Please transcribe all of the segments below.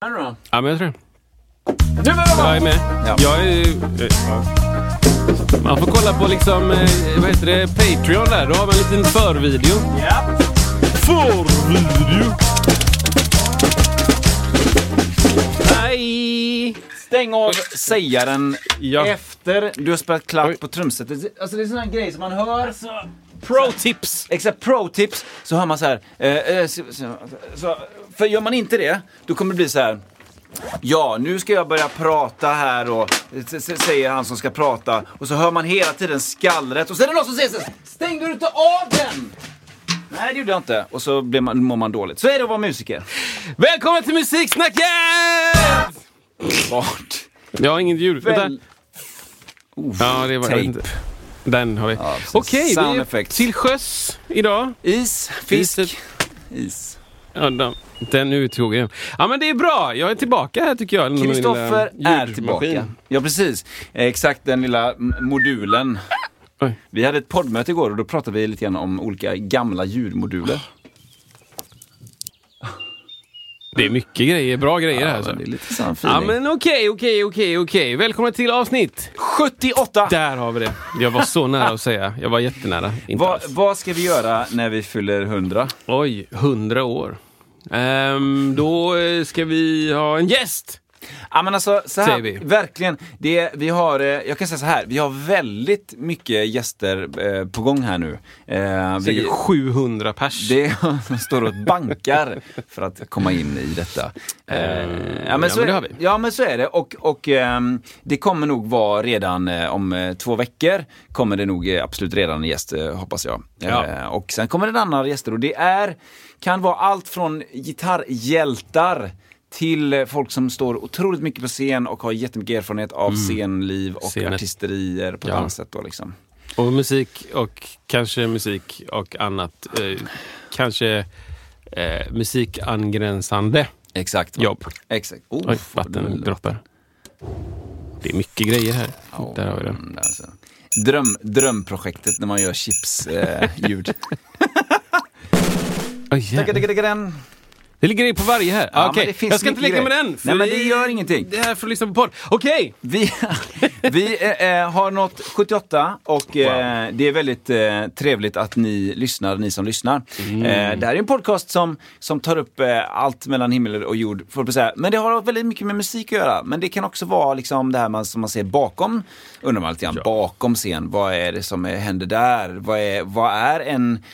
Här då? Ja, men jag tror det. Du var Jag är med. Ja. Jag är, eh, man får kolla på liksom, eh, vad heter det, Patreon där. Då har man en liten förvideo. Ja. Förvideo! Hej! Stäng av sägaren Ja. efter du har spelat klart Oj. på trumsetet. Alltså det är sån här grej som man hör. Så, Pro tips! exakt pro-tips så hör man så här. Eh, eh, så, så, så, för gör man inte det, då kommer det bli så här. Ja, nu ska jag börja prata här och säger han som ska prata. Och så hör man hela tiden skallret och så är det någon som säger så här, Stängde du inte av den? Nej, det gjorde jag inte. Och så blir man, mår man dåligt. Så är det att vara musiker. Välkommen till Musiksnacket! Vart? Jag har inget ljud. Vänta. Väl... Oh, Ja, det var tape. inte. Den har vi. Ja. Okej, vi är till sjöss idag. Is, fisk, Iset. is. Ja, den, den uttog. Ja, men det är bra. Jag är tillbaka här tycker jag. Kristoffer är tillbaka. Ja, precis. Eh, Exakt den lilla modulen. Oj. Vi hade ett poddmöte igår och då pratade vi lite grann om olika gamla ljudmoduler. Det är mycket grejer, bra grejer här. Ja, Så. det är lite sån Ja men okej, okej, okej, okej. Välkommen till avsnitt. 78! Där har vi det. Jag var så nära att säga. Jag var jättenära. Inte Vad, alls. vad ska vi göra när vi fyller 100? Oj, hundra år. Um, då eh, ska vi ha en gäst. Ja men alltså, så här, vi. verkligen. Det, vi har, eh, jag kan säga så här, vi har väldigt mycket gäster eh, på gång här nu. Eh, Säkert vi, 700 pers. Det står och bankar för att komma in i detta. Eh, ja, men så ja, men det har vi. ja men så är det och, och ehm, det kommer nog vara redan eh, om eh, två veckor kommer det nog eh, absolut redan en gäst eh, hoppas jag. Ja. Eh, och sen kommer det andra gäster och det är, kan vara allt från gitarrhjältar till eh, folk som står otroligt mycket på scen och har jättemycket erfarenhet av scenliv och Mm. Scenet. artisterier på ett Ja. annat sätt. Då, liksom. Och musik och kanske musik och annat. Eh, kanske eh, musikangränsande Exakt. jobb. Exakt. Oh, Oj, vattendroppar. Det är mycket grejer här. Ja, Där har vi det. mm, där så. Dröm, drömprojektet när man gör chips-ljud. Eh. Oj, jävlar. Det ligger i på varje här. Ja, Okej, men det finns jag ska inte leka med grejer. den. Nej, men det gör ingenting. Det här får du lyssna på podd. Okej! vi vi eh, eh, har nått 78 och eh, det är väldigt eh, trevligt att ni lyssnar, ni som lyssnar. Mm. Eh, det här är en podcast som, som tar upp eh, allt mellan himmel och jord, får jag säga. Men det har väldigt mycket med musik att göra. Men det kan också vara liksom det här man, som man ser bakom, undrar man lite grann, bakom scen. Vad är det som är, händer där? Vad är, vad är en,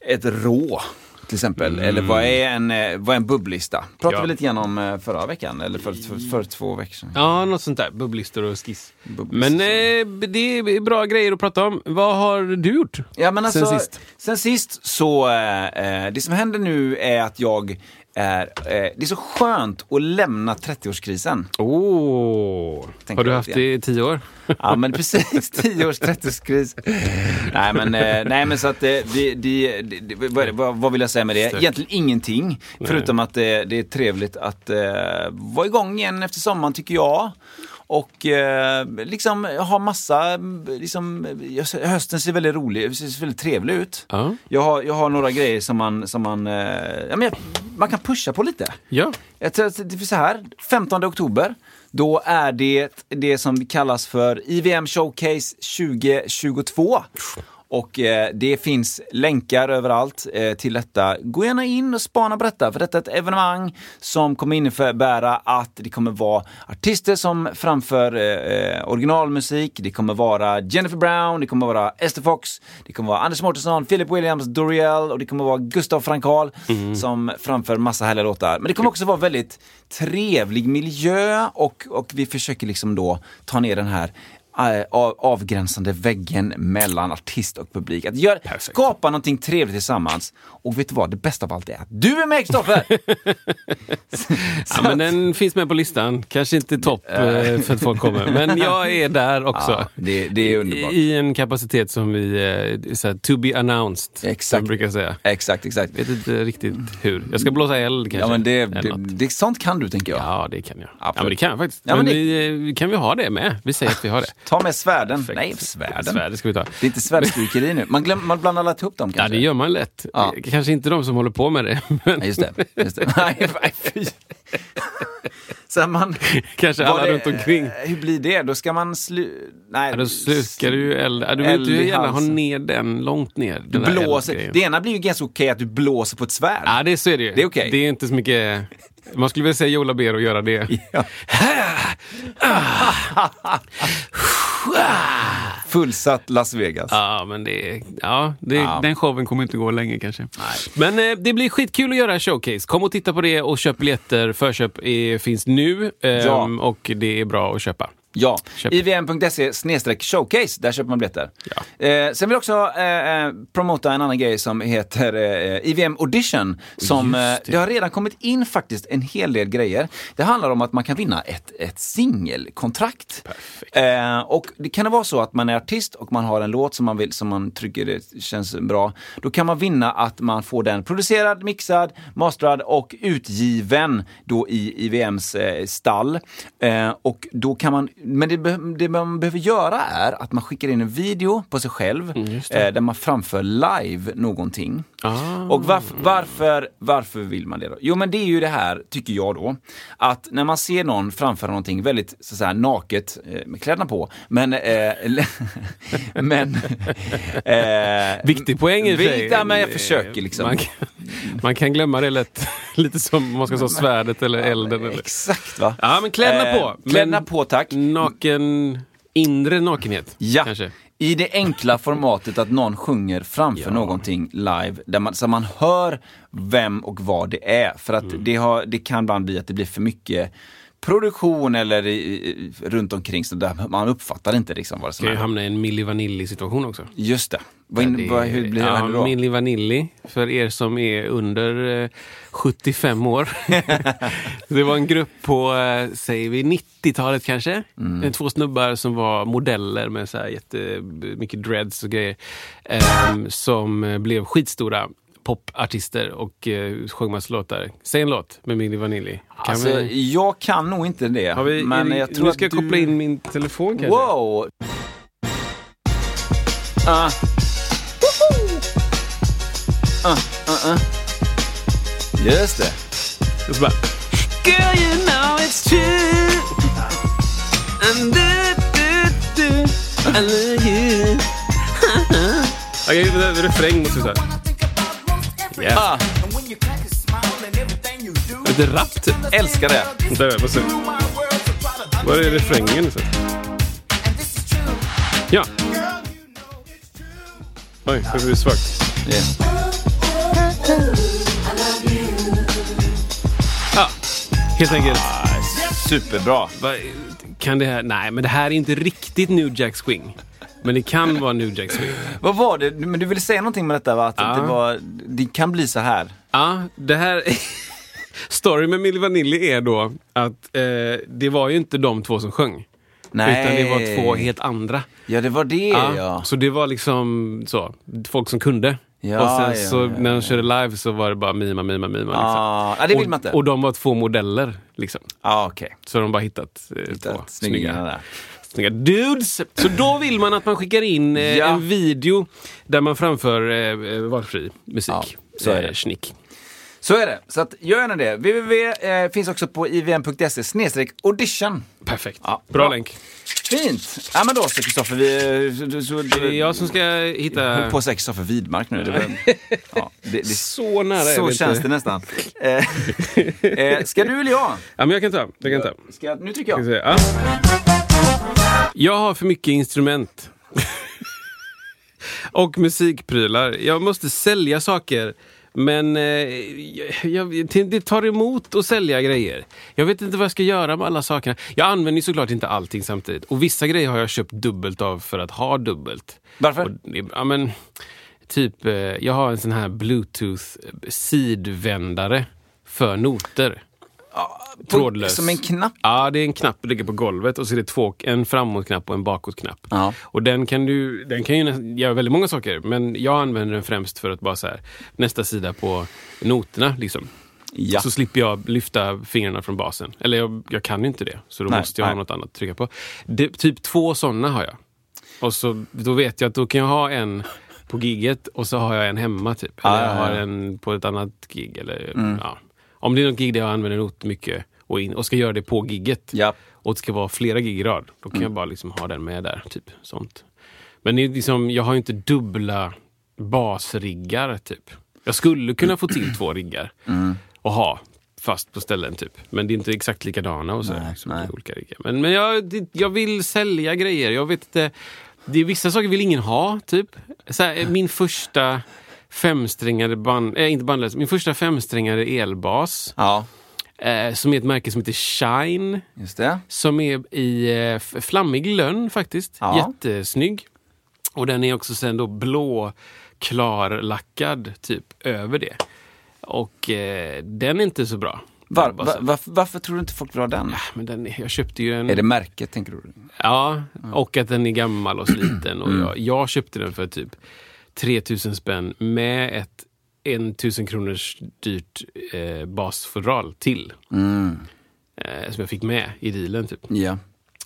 ett rå? Till exempel, eller vad är en, eh, vad är en bubblista? Pratade Mm. Ja. vi lite grann om eh, förra veckan, eller för, för, för två veckor sedan. Ja, något sånt där. Bubblistor och skiss. Bubblistor. Men eh, det är bra grejer att prata om. Vad har du gjort? Ja men alltså, Sen sen sist. sist, så, eh, eh, det som händer nu är att jag är, eh, det är så skönt att lämna 30-årskrisen. Åh! Tänker har du haft det i tio år? Ja men precis, 10 års 30-årskris. nej men, eh, nej men så att det, det, det, det vad, det- vad, vad vill jag säga med det? Egentligen ingenting. Förutom att det, det är trevligt att eh, vara igång igen efter sommaren tycker jag. Och eh, liksom ha massa, liksom, hösten ser väldigt rolig, ser väldigt trevlig ut. Ja. Jag har, jag har några grejer som man, som man, eh, ja, men man kan pusha på lite. Ja. Jag tror att det är så här, 15 oktober, då är det det som kallas för IVM Showcase 2022. Och eh, det finns länkar överallt eh, till detta. Gå gärna in och spana på detta, för detta är ett evenemang som kommer innebära att det kommer vara artister som framför eh, originalmusik. Det kommer vara Jennifer Brown, det kommer vara Esther Fox, det kommer vara Anders Mårtensson, Philip Williams, Doriel och det kommer vara Gustav Frankal som framför massa härliga låtar. Men det kommer också vara väldigt trevlig miljö och, och vi försöker liksom då ta ner den här eh, avgränsande väggen mellan artist och publik. Att göra, skapa någonting trevligt tillsammans. Och vet du vad, det bästa av allt är att du är med Kristoffer! Ja, men den finns med på listan. Kanske inte topp eh, för att folk kommer. Men jag är där också. Ja, det, det är underbart. I en kapacitet som vi, eh, så här, to be announced, som Exakt. jag brukar säga. Exakt, exakt. Vet inte riktigt hur. Jag ska blåsa eld kanske. Ja, men det, det, det, sånt kan du tänker jag. Ja, det kan jag. Ja, men det kan jag faktiskt. Ja, men men det- vi, eh, kan vi ha det med? Vi säger att vi har det. Ta med svärden. Perfekt. Nej, svärden. Svärd ska vi ta. Det är inte svärdskryckeri nu. Man, glöm, man blandar lätt ihop dem Ja, kanske. det gör man lätt. Ja. Eh, Kanske inte de som håller på med det. Men Ja, just det. Just det. Nej, nej, fy. Så man, kanske alla det- runt omkring. Hur blir det? Då ska man slu... Nej, Ja, då slukar du ju eld. Ja, du vill inte i gärna ha ner den långt ner. Du den där blåser. Det ena blir ju ganska okej att du blåser på ett svärd. Ja, det, så är det ju. Det är okej. Det är inte så mycket... Man skulle vilja säga Joe Labero och göra det. Ja. Fullsatt Las Vegas. Ja, men det, ja, det, Ja. den showen kommer inte gå länge kanske. Men eh, det blir skitkul att göra showcase. Kom och titta på det och köp biljetter. Förköp är, finns nu ehm, Ja. och det är bra att köpa. Ja, ivm.se showcase, där köper man biljetter. Ja. Eh, sen vill jag också eh, eh, promota en annan grej som heter eh, IVM Audition. Som, eh, det. det. har redan kommit in faktiskt en hel del grejer. Det handlar om att man kan vinna ett, ett singelkontrakt. Eh, och det kan det vara så att man är artist och man har en låt som man, vill, som man tycker det känns bra. Då kan man vinna att man får den producerad, mixad, masterad och utgiven då i IVMs eh, stall. Eh, och då kan man, men det, det man behöver göra är att man skickar in en video på sig själv eh, där man framför live någonting. Ah. Och varför, varför, varför vill man det då? Jo men det är ju det här, tycker jag då, att när man ser någon framföra någonting väldigt så att säga, naket, eh, med kläderna på, men... Eh, men eh, Viktig poäng i sig. Ja, men jag försöker liksom. Man kan, man kan glömma det lätt. Lite som om man ska säga svärdet eller elden. Eller. Exakt va? Ja, men kläderna Eh, på. Kläderna på tack. Naken, inre nakenhet. Ja, Kanske. i det enkla formatet att någon sjunger framför Ja. någonting live, där man, så man hör vem och vad det är. För att Mm. det, har, det kan ibland bli att det blir för mycket produktion eller i, i, runt omkring så där man uppfattar inte liksom vad det som Kan ju hamna i en Milli Vanilli situation också. Just det. Vad, in, Det- vad, hur blir ja, det då? Milli Vanilli, för er som är under eh, 75 år. det var en grupp på, eh, säger vi 90-talet kanske. Mm. Två snubbar som var modeller med så här jättemycket dreads och grejer. ehm, som eh, blev skitstora popartister och eh, sjöng massa låtar. Säg en låt med Milli Vanilli. Kan Alltså, vi, jag kan nog inte det. har vi, men jag tror nu att ska jag du... koppla in min telefon kanske. Wow! Ah. Ah, ah, ah. Just det. Och så bara, Girl you know it's true And do, do, do I love you Okej, okay, refräng måste vi ta. Yeah. Ah, Lite rapp typ. älskar det. Vänta, måste... Var är refrängen? Så? Ja. Oj, det blir svagt. Yeah. Ja, helt enkelt. Superbra. Va, kan det här... Nej, men det här är inte riktigt New Jack Swing. Men det kan vara New Jack Swing. Vad var det? Men du ville säga någonting med detta va? Att Ja. det, var, det kan bli så här. Ja, det här... Story med Milli Vanilli är då att eh, det var ju inte de två som sjöng. Nej. Utan det var två helt andra. Ja, det var det ja. Så det var liksom så, folk som kunde. Ja, och sen ja, så ja, när de körde live så var det bara mima, mima, mima. Liksom. Ah, det vill man inte. och, och de var två modeller. Liksom. Ja, okej. Så de bara hittat, eh, två Hittat snygga, snyggingarna där. snygga dudes. Så då vill man att man skickar in eh, en video där man framför eh, eh, valfri musik. Så är det. Eh. Så är det. Så att, gör gärna det. www eh, finns också på ivm.se snedstreck audition. Perfekt. Ja, bra, bra. länk. Fint! Ja men då så Kristoffer, vi... Så, så, Det är jag som ska Jag hitta... höll på att säga Kristoffer Widmark nu. Det var, ja, det, det, Så nära är så känns inte. det nästan. Eh, eh, ska du eller jag? Ja, men jag kan ta. Jag kan ta. Ska, nu trycker jag. se. Ja. Jag har för mycket instrument. och musikprylar. Jag måste sälja saker Men eh, jag, jag, det tar emot att sälja grejer. Jag vet inte vad jag ska göra med alla sakerna. Jag använder såklart inte allting samtidigt. Och vissa grejer har jag köpt dubbelt av för att ha dubbelt. Varför? Och, ja, men, typ, eh, jag har en sån här bluetooth sidvändare för noter. Trådlös. Som en knapp? Ja, det är en knapp som ligger på golvet och så är det två, en framåtknapp och en bakåtknapp. Ja. Och den kan du, den kan ju göra väldigt många saker, men jag använder den främst för att bara så här, nästa sida på noterna liksom. Ja. Så slipper jag lyfta fingrarna från basen. Eller jag, jag kan ju inte det, så då Nej, måste jag nej. ha något annat att trycka på. Det, typ två sådana har jag. Och så, då vet jag att då kan jag ha en på giget och så har jag en hemma typ. Eller Ja, jag ja, har en på ett annat gig. Eller, ja. Om det är något gig där jag använder noter mycket och, in, och ska göra det på giget Ja. och det ska vara flera gig i rad, då kan jag bara liksom ha den med där. Typ, sånt. Men det är liksom, jag har ju inte dubbla basriggar. Typ. Jag skulle kunna få till två riggar och ha fast på ställen. typ. Men det är inte exakt likadana. Och så, Nej, liksom, nej. olika riggar. Men, men jag, jag vill sälja grejer. Jag vet inte, det är vissa saker vill ingen ha. typ. Så här, min första femsträngade band, äh, inte bandlös, min första femsträngade elbas. Ja, Eh, som är ett märke som heter Shine. just det. Som är i eh, flammig lönn faktiskt. Ja. Jättesnygg. Och den är också sen då blå klarlackad typ över det. Och eh, den är inte så bra. Var, Bara va, så- varför, varför tror du inte folk vill ha den? Men den, jag köpte ju en... Är det märket, tänker du? Ja, och att den är gammal och sliten. Och jag, jag köpte den för typ 3000 spänn med ett 1000 kronors dyrt eh, basfodral till. Eh, som jag fick med i dealen. Typ. Ja.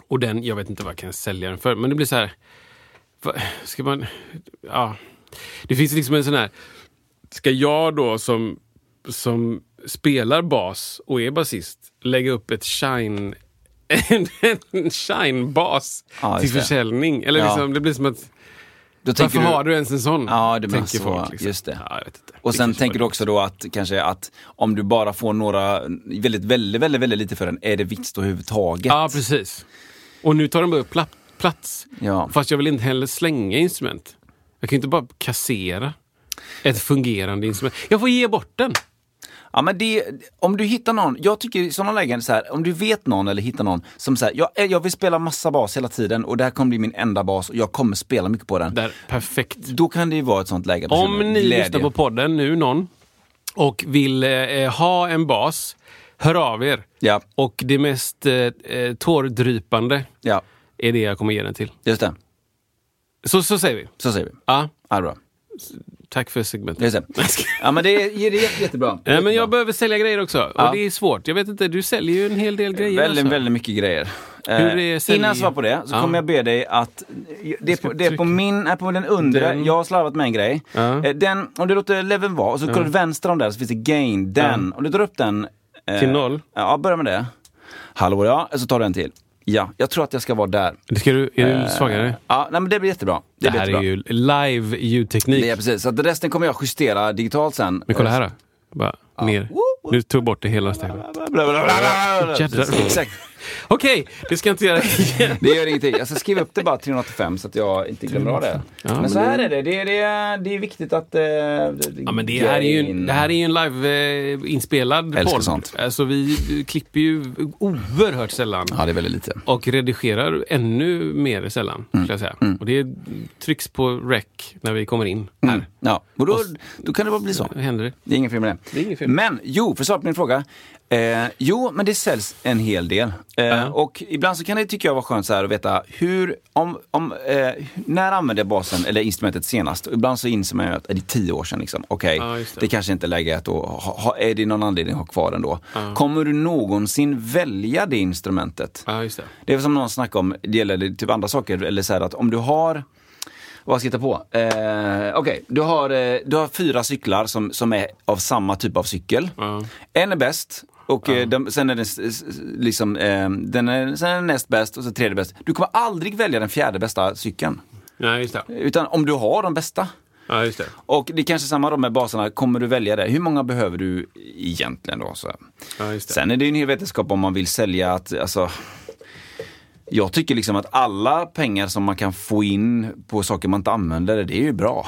Och den, jag vet inte vad jag kan sälja den för. Men det blir så här... va- Ska man... Ja. Det finns liksom en sån här... Ska jag då som, som spelar bas och är basist lägga upp ett shine... En, en shine-bas Ja, till försäljning? Eller Ja. liksom, det blir som att... Då Varför du, har du ens en sån? Ja, det tänker måste folk. Liksom. just det. Ja. Och sen tänker du också då att kanske att om du bara får några, väldigt, väldigt, väldigt, väldigt lite för den, är det vits då överhuvudtaget? Ja, precis. Och nu tar de bara upp pla- plats. Ja. Fast jag vill inte heller slänga instrument. Jag kan ju inte bara kassera ett fungerande instrument. Jag får ge bort den. Ja men det, om du hittar någon, jag tycker i sådana lägen så här, om du vet någon eller hittar någon som säger, jag, jag vill spela massa bas hela tiden och det här kommer bli min enda bas och jag kommer spela mycket på den. Där, perfekt. Då kan det ju vara ett sånt läge. Om ni glädje. lyssnar på podden nu, någon, och vill eh, ha en bas, hör av er. Ja, Och det mest eh, eh, tårdrypande ja, är det jag kommer ge den till. just det. Så, så säger vi. Så säger vi. Ja, Ja, bra. Tack för segmentet. Det. Ja men det är, det är jätte- jättebra. Nej, men jag behöver sälja grejer också. Ja. Och det är svårt. Jag vet inte, du säljer ju en hel del grejer. Väldigt, alltså. väldigt mycket grejer. Eh, Innan jag svarar på det så Ja. kommer jag be dig att... Det är på, det är på min, är på den undre, Den. jag har slarvat med en grej. Ja. Eh, Den, om du låter leveln vara, och så går du vänster om där så finns det gain, den. Om du drar upp den... eh, Till noll? Ja, börja med det. Hallå ja, så tar du en till. Ja, jag tror att jag ska vara där. Det ska du, är du Eh, svagare? Ja, nej, men det blir jättebra. Det, Det blir här jättebra. är ju live ljudteknik. Är precis, så att resten kommer jag justera digitalt sen. Men kolla här då. Bara ner. Nu tog bort det hela. Jädrar. Exakt. Okej, det ska jag inte göra igen. Det gör ingenting. Jag ska skriva upp det bara 385 så att jag inte glömmer av det. Ja, men, men så här det- är det. Det är, det är, det är viktigt att... Eh, Ja, men det här är ju, det här är ju en live-inspelad Älskar podd. sånt. Alltså, vi klipper ju oerhört sällan. Ja, det är väldigt lite. Och redigerar ännu mer sällan, Mm. jag säga. Och det trycks på rec när vi kommer in här. Ja, och då, då kan det bara bli så. Händer det. Det är inget fel med det. Det är inget fel. Men jo, för att svara på min fråga. Eh, jo, men det säljs en hel del. Eh, Ja. Och ibland så kan det tycka jag vara skönt så här att veta hur, om, om, eh, när använde jag basen eller instrumentet senast? Och ibland så inser man ju att det är tio år sedan. Liksom. Okej, Ja, just det. det. kanske inte är läge att ha, ha, är det någon anledning att ha kvar den då? Kommer du någonsin välja det instrumentet? Just det. Det är som någon snackade om, det gäller typ andra saker, eller så här att om du har vad ska jag hitta på? Eh, Okej, du, har, eh, du har fyra cyklar som, som är av samma typ av cykel. Ja. En är bäst och eh, de, sen är den liksom, eh, den är, sen är den näst bäst och så tredje bäst. Du kommer aldrig välja den fjärde bästa cykeln. Ja, just det. Utan om du har de bästa. Ja, just det. Och det är kanske samma då med baserna, kommer du välja det? Hur många behöver du egentligen då? Så. Ja, just det. Sen är det ju en hel vetenskap om man vill sälja att, alltså, jag tycker liksom att alla pengar som man kan få in på saker man inte använder, det är ju bra.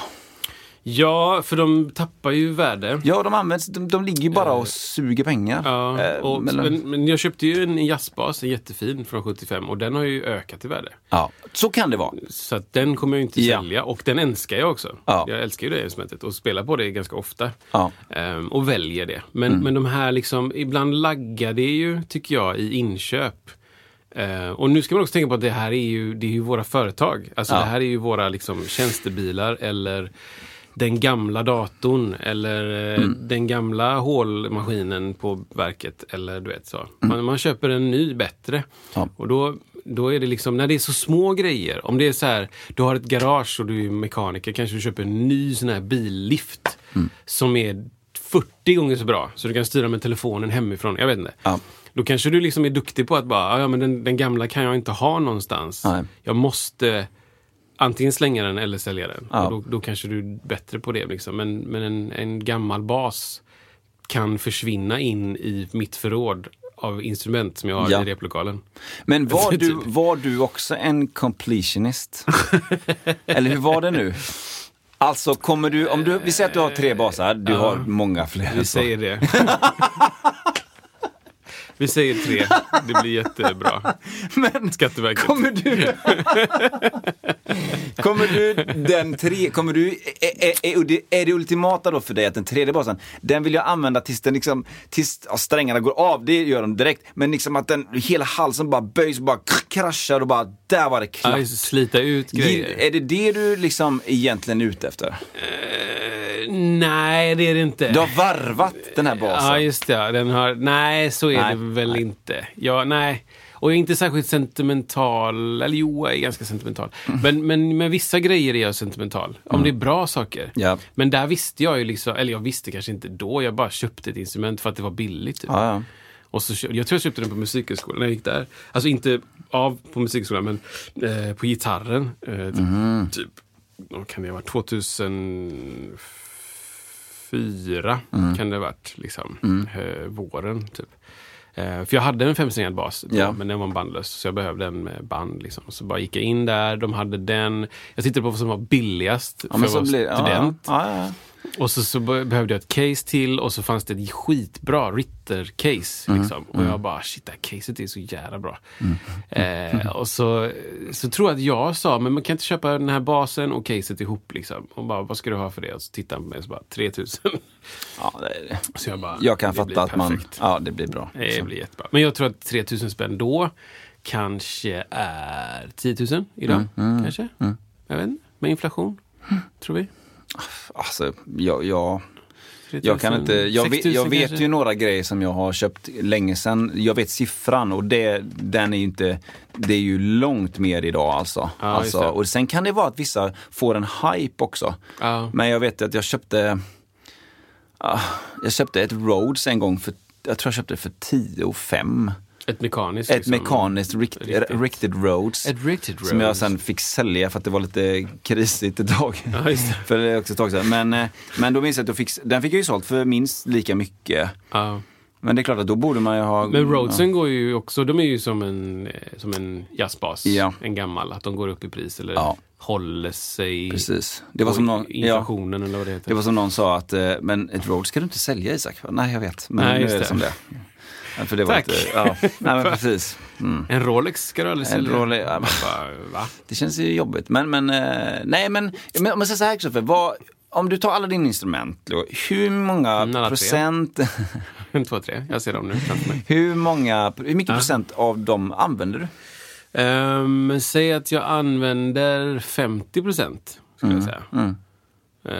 Ja, för de tappar ju värde. Ja, de används, de, de ligger ju bara och suger pengar. Eh. Ja, Eh, och, men- men, jag köpte ju en jazzbas, en jättefin från 75 och den har ju ökat i värde. ja, så kan det vara. Så att den kommer jag inte Ja. sälja och den älskar jag också. Ja. Jag älskar ju det instrumentet och spelar på det ganska ofta. Ja. Ehm, och väljer det. Men, men de här liksom, ibland laggar det ju, tycker jag, i inköp. Ehm, och nu ska man också tänka på att det här är ju, det är ju våra företag. Alltså Ja. det här är ju våra liksom, tjänstebilar eller den gamla datorn eller eh, den gamla hålmaskinen på verket. Eller du vet så. Man, man köper en ny, bättre. Ja. Och då, då är det liksom, när det är så små grejer. Om det är så här, du har ett garage och du är mekaniker, kanske du köper en ny sån här billift. Som är 40 gånger så bra. Så du kan styra med telefonen hemifrån. Jag vet inte. Ja. Då kanske du liksom är duktig på att bara, "Ah, ja men den, den gamla kan jag inte ha någonstans. Nej. Jag måste antingen slänga den eller sälja den. Ja. Då, då kanske du är bättre på det. Liksom. Men, men en, en gammal bas kan försvinna in i mitt förråd av instrument som jag har Ja. i replokalen. Men var du, Typ. var du också en completionist? Eller hur var det nu? Alltså kommer du, om du, vi säger att du har tre basar, du har många fler. Vi så. säger det. Vi säger tre. Det blir jättebra. Men Skatteverket. kommer du... kommer du den tre, kommer du, är, är, är, det- är det ultimata då för dig att den tredje basen, den vill jag använda tills den liksom, tills ja, strängarna går av, det gör de direkt. Men liksom att den, hela halsen bara böjs och bara kraschar och bara, där var det klart. Ja, slita ut grejer. Är det det du liksom egentligen är ute efter? Eh, nej, det är det inte. Du har varvat den här basen. Ja, just det. Den har, nej, så är Nej, det väl inte. Ja, nej. Och jag är inte särskilt sentimental. Eller jo, jag är ganska sentimental. Mm. Men, men med vissa grejer är jag sentimental. Om det är bra saker. Ja. Men där visste jag ju liksom, eller jag visste kanske inte då, jag bara köpte ett instrument för att det var billigt. Typ. Ja, ja. Och så, jag tror jag köpte den på musikhögskolan när jag gick där. Alltså inte av på musikhögskolan, men eh, på gitarren. Eh, typ, Mhm. typ, vad kan det ha varit? 2004 Mm. kan det ha varit. Liksom, eh, våren, typ. Eh, för jag hade en femsträngad bas, då, Ja. men den var bandlös. Så jag behövde en med band. Liksom. Så bara gick jag in där, de hade den. Jag tittade på vad som var billigast Ja, för att vara blir, student. ja, ja. Och så, så be- behövde jag ett case till och så fanns det ett skitbra Ritter-case. Mm. Liksom. Och jag bara, shit det här caset är så jävla bra. Eh, och så, så tror jag att jag sa, men man kan inte köpa den här basen och caset ihop. Liksom. Och bara, vad ska du ha för det? Och så tittade han på mig och så bara, 3000. ja det är det. Så jag bara, Jag kan fatta att man, ja det blir bra. Det blir jättebra. Men jag tror att 3000 spänn då kanske är 10 000 idag. Mm, Kanske. Jag vet inte. Med inflation. Tror vi. Alltså, jag, jag, 3000, jag kan inte, jag vet, 6000 jag vet kanske. ju några grejer som jag har köpt länge sedan. Jag vet siffran och det, den är ju inte, det är ju långt mer idag alltså. Ja, alltså och sen kan det vara att vissa får en hype också. Ja. Men jag vet att jag köpte, ah, jag köpte ett Rhodes en gång för, jag tror jag köpte det för 10 och 5. Ett mekaniskt. Ett liksom. mekaniskt rikt, Riktigt. Rhodes. Ett riktigt Som jag sen fick sälja för att det var lite krisigt ett tag. Ja, för det är också ett tag sedan. Men, eh, men då minns jag att jag fick, den fick jag ju sålt för minst lika mycket. Ja. Men det är klart att då borde man ju ha... Men Rhodesen går ju också, de är ju som en, eh, som en jazzbas. Ja. En gammal, att de går upp i pris eller Ja. håller sig Precis. Det var som någon, ja, inflationen eller vad det heter. det var som någon sa att, eh, men ett Rhodes ska du inte sälja Isak? Nej, jag vet. Men Nej, nu är det det. som det. Ja, För det var Tack. Lite, ja, nej men precis. Mm. En Rolex ska du aldrig sälja. Rolex, ja, bara? Det känns ju jobbigt. Men, men eh, nej men, men om man säger så här Kristoffer, vad, om du tar alla dina instrument, hur många Mm, procent, En, två, tre. Jag ser dem nu framför mig. hur många, hur mycket procent av dem använder du? Men säg att jag använder 50 procent. Skulle jag säga. Mm. Eh,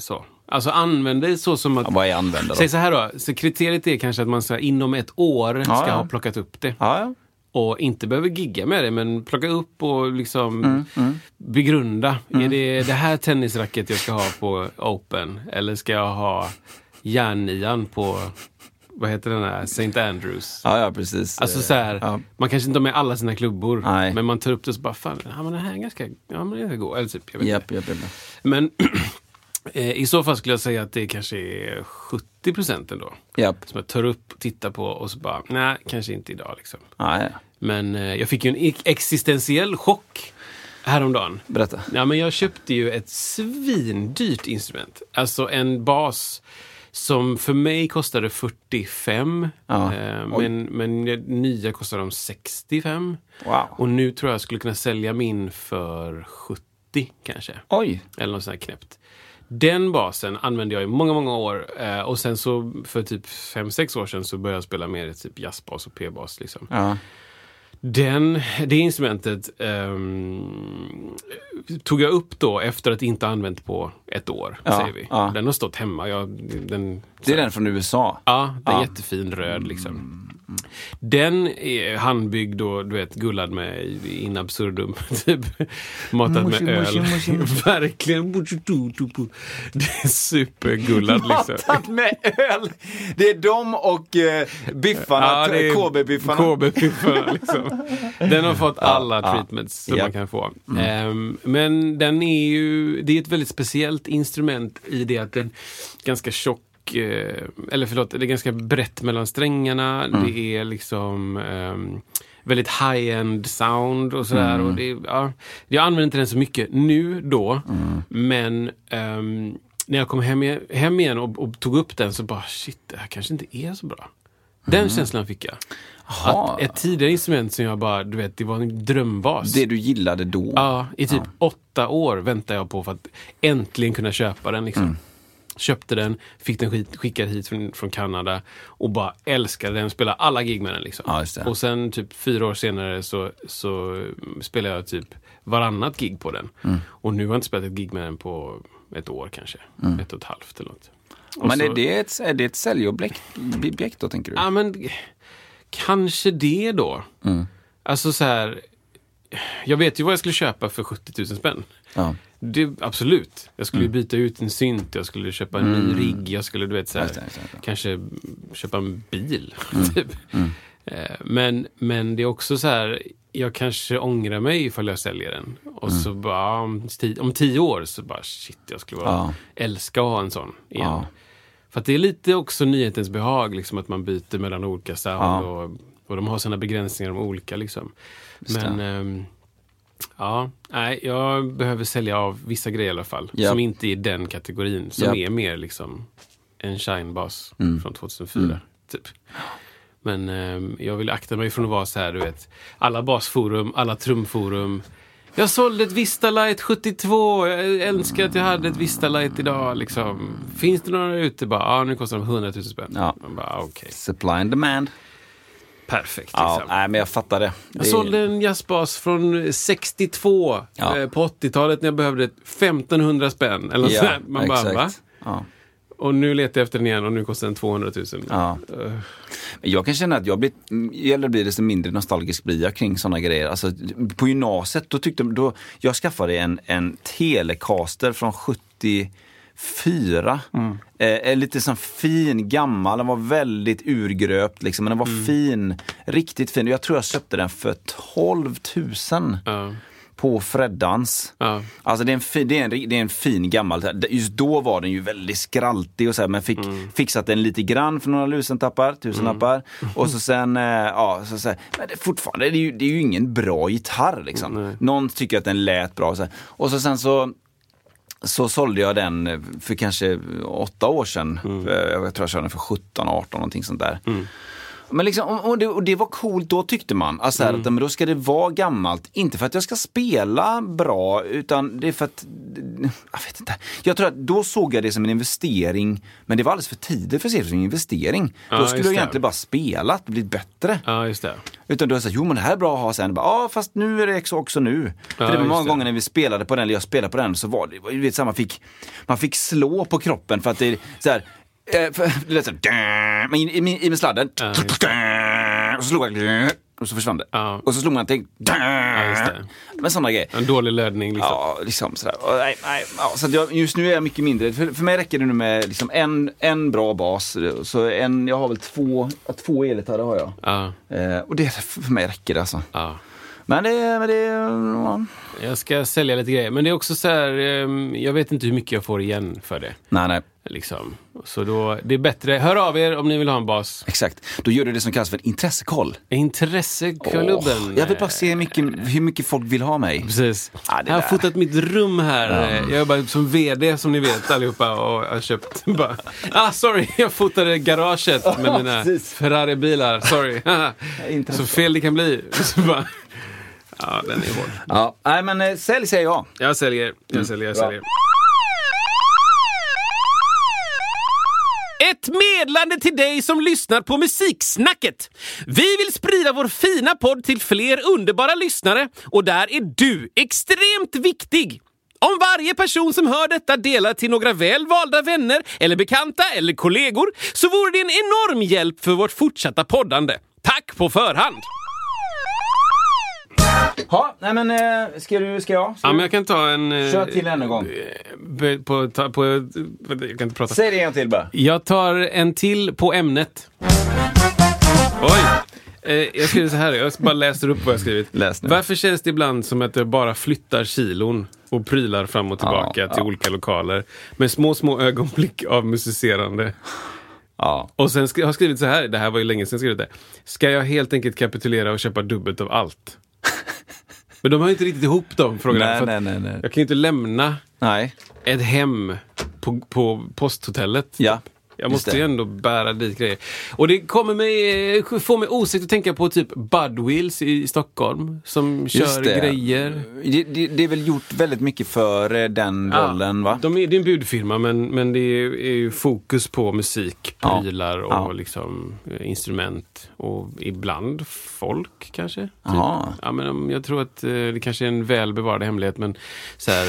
så. Alltså använder så som att... Ja, vad är användare Säg då? så här då. Så kriteriet är kanske att man ska, inom ett år ska Ja, ja. ha plockat upp det. Ja, ja. och inte behöver gigga med det, men plocka upp och liksom Mm, begrunda. Är det det här tennisracket jag ska ha på Open? Eller ska jag ha järnnian på, vad heter den här, St. Andrews? ja, ja precis. Alltså så här, Ja. man kanske inte har med alla sina klubbor, Nej. men man tar upp det och så bara, fan, ja men den här är ganska, ja men den är god. Eller typ, jag vet inte. japp, japp. Men i så fall skulle jag säga att det kanske är 70 procent ändå. japp. Som jag tar upp, tittar på och så bara, nej, kanske inte idag liksom. Ja, ja. Men eh, jag fick ju en existentiell chock Häromdagen. Berätta. Ja, men jag köpte ju ett svindyrt instrument. Alltså en bas som för mig kostade 45. Ja. Eh, men, men nya kostar de 65. Wow. Och nu tror jag jag skulle kunna sälja min för 70 kanske. Oj. Eller något sånt här knäppt. Den basen använde jag i många, många år. Eh, och sen så för typ 5-6 år sedan så började jag spela mer typ jazzbas och p-bas. Liksom. Ja. Den, det instrumentet ehm, tog jag upp då efter att inte ha använt på ett år. Ja, säger vi. ja. Den har stått hemma. Jag, den, Det är den från USA. Ja, den är jättefin röd liksom. Den är handbyggd och du vet gullad med in absurdum. Typ matat Mushi, med öl. Verkligen. Det är supergullad liksom. Matat med öl! Det är de och eh, biffarna, är KB-biffarna. KB-biffarna liksom. Den har fått alla ja. treatments som Ja. man kan få. Ehm, men den är ju, det är ett väldigt speciellt instrument i det att den är ganska tjock eh, eller förlåt, det är ganska brett mellan strängarna. Det är liksom ehm, väldigt high-end sound och sådär. Och det, ja, jag använder inte den så mycket nu då, men ehm, när jag kom hem, hem igen och, och tog upp den så bara shit, det här kanske inte är så bra. Den känslan fick jag. Att ett tidigare instrument som jag bara, du vet, det var en drömbas. Det du gillade då. Ja, i typ åtta år väntade jag på för att äntligen kunna köpa den. Liksom. Mm. Köpte den, fick den skickad hit från, från Kanada och bara älskade den. Spelade alla gig med den. Liksom. Ja. Och sen typ fyra år senare så, så spelade jag typ varannat gig på den. Mm. Och nu har jag inte spelat ett gig med den på ett år kanske. Ett och ett halvt eller något. Och Men så- är det ett, är det ett säljobjekt objekt då, tänker du? Ja, men kanske det då. Mm. Alltså så här. Jag vet ju vad jag skulle köpa för 70 000 spänn. Ja. Det, absolut. Jag skulle Mm. byta ut en synt, jag skulle köpa en ny rigg, jag skulle du vet så här, Just det, just det, kanske köpa en bil. Mm. typ. Eh, Men, men det är också så här, jag kanske ångrar mig ifall jag säljer den. Och Mm. så bara, om tio, om tio år så bara shit, jag skulle vara, Ja. älska att ha en sån igen. Ja. För att det är lite också nyhetens behag, liksom att man byter mellan olika sound Ja. och, och de har sina begränsningar de olika. Liksom. Just Men ehm, ja, nej, jag behöver sälja av vissa grejer i alla fall. Ja. Som inte är i den kategorin. Som Ja. är mer liksom en Shine-bas Mm. från 2004. Typ. Men ehm, jag vill akta mig från att vara så här, du vet. Alla basforum, alla trumforum. Jag sålde ett Vista Light 72. Jag önskar att jag hade ett Vista Light idag. Liksom. Finns det några ute? Bara, ah, nu kostar de 100 000 spänn. Ja. Bara, okej. Supply and demand. Perfekt. Ja, Liksom. nej, men jag fattar det. Jag Det sålde en jazzbas från 62 Ja. eh, på 80-talet när jag behövde 1500 spänn. Eller ja, sådär. Man bara, va? Ja. Och nu letar jag efter den igen och nu kostar den 200 000. Ja. Men Jag kan känna att jag blir, jag blir desto mindre nostalgisk blir jag kring sådana grejer. Alltså, på gymnasiet, då tyckte då, jag skaffade en, en Telecaster från 74. Mm. Eh, lite sån fin, gammal, den var väldigt urgröpt liksom, men den var Mm. fin. Riktigt fin. Jag tror jag köpte den för 12 000 ja, på Freddans. ja. Alltså det är, en fin, det, är en, det är en fin gammal, just då var den ju väldigt skraltig och så här, men fick Mm. fixat den lite grann för några lusentappar, tusenlappar. Och så sen, eh, ja, så, så här, men det, fortfarande, det är, ju, det är ju ingen bra gitarr liksom. Nej. Någon tycker att den lät bra. Så här. Och så sen så så sålde jag den för kanske åtta år sedan. Mm. För Jag tror jag körde den för 17, 18 någonting sånt där. Men liksom, och- och, det, och det var coolt då tyckte man. Alltså här, att, men då ska det vara gammalt. Inte för att jag ska spela bra, utan det är för att... Jag vet inte. Jag tror att då såg jag det som en investering, men det var alldeles för tidigt för att se det som en investering. Ja, då skulle jag egentligen bara spelat, blivit bättre. ja, just det. Utan då är det så här, jo men det här är bra att ha sen. Bara, Ja fast nu är det också, nu. för det var många det. gånger när vi spelade på den, eller jag spelade på den, så var det, du vet, så här, man, fick, man fick slå på kroppen för att det är så här, det lät så här, men i, i, i med sladden, Ja, och så slog jag, och så försvann det. Ja. Och så slog man till, det. men sådana grejer. En dålig lödning liksom. Ja, liksom sådär. Och, nej, nej, ja, så jag, just nu är jag mycket mindre. För, för mig räcker det nu med liksom en, en bra bas. Så en, jag har väl två, ja, två elgitarrer har jag. Ja, Eh, och det, för mig räcker det alltså. ja. Men det, men det ja. Jag ska sälja lite grejer. Men det är också så här, ehm, jag vet inte hur mycket jag får igen för det. Nej, nej. Liksom. Så då, det är bättre, hör av er om ni vill ha en bas. Exakt. Då gör du det som kallas för en intressekoll. Intresseklubben. Åh, jag vill bara se hur mycket, hur mycket folk vill ha mig. Precis. Det jag har där. fotat mitt rum här. Jag jobbar som VD som ni vet allihopa och har köpt bara, ah sorry, jag fotade garaget med mina. Ferrari-bilar, sorry. Så fel det kan bli. Ja, den är hård. Ja, nej men eh, sälj säger jag. Jag säljer, jag säljer, jag bra. säljer. Ett medlande till dig som lyssnar på Musiksnacket. Vi vill sprida vår fina podd till fler underbara lyssnare och där är du extremt viktig. Om varje person som hör detta delar till några väl valda vänner eller bekanta eller kollegor så vore det en enorm hjälp för vårt fortsatta poddande. Tack på förhand! Ja, nej men eh, ska du, ska jag? Ska Ja, men jag kan ta en... eh, Kör till ännu en gång. På, på, ta- på, vänta, jag kan inte prata. Säg det en till bara. Jag tar en till på ämnet. Oj! Eh, jag skriver så här, jag bara läser upp vad jag skrivit. Varför känns det ibland som att jag bara flyttar kilon och prylar fram och tillbaka Ja, till ja. olika lokaler med små, små ögonblick av musicerande? Ja. Och sen har jag skrivit så här, det här var ju länge sedan jag skrev det. Ska jag helt enkelt kapitulera och köpa dubbelt av allt? Men de har ju inte riktigt ihop de frågorna. Nej, nej, nej, nej. Jag kan ju inte lämna Nej. ett hem på, på posthotellet. Ja. Jag just måste ju ändå bära dit grejer. Och det kommer mig, får mig osökt att tänka på typ Budwheels i Stockholm som Just kör det. grejer. Det, det, det är väl gjort väldigt mycket för eh, den rollen va? De är, det är en budfirma men, men det är, är ju fokus på musik, Ja. prylar och Ja. liksom eh, instrument och ibland folk kanske. Typ. Ja, men um, jag tror att eh, det kanske är en väl bevarad hemlighet men så här,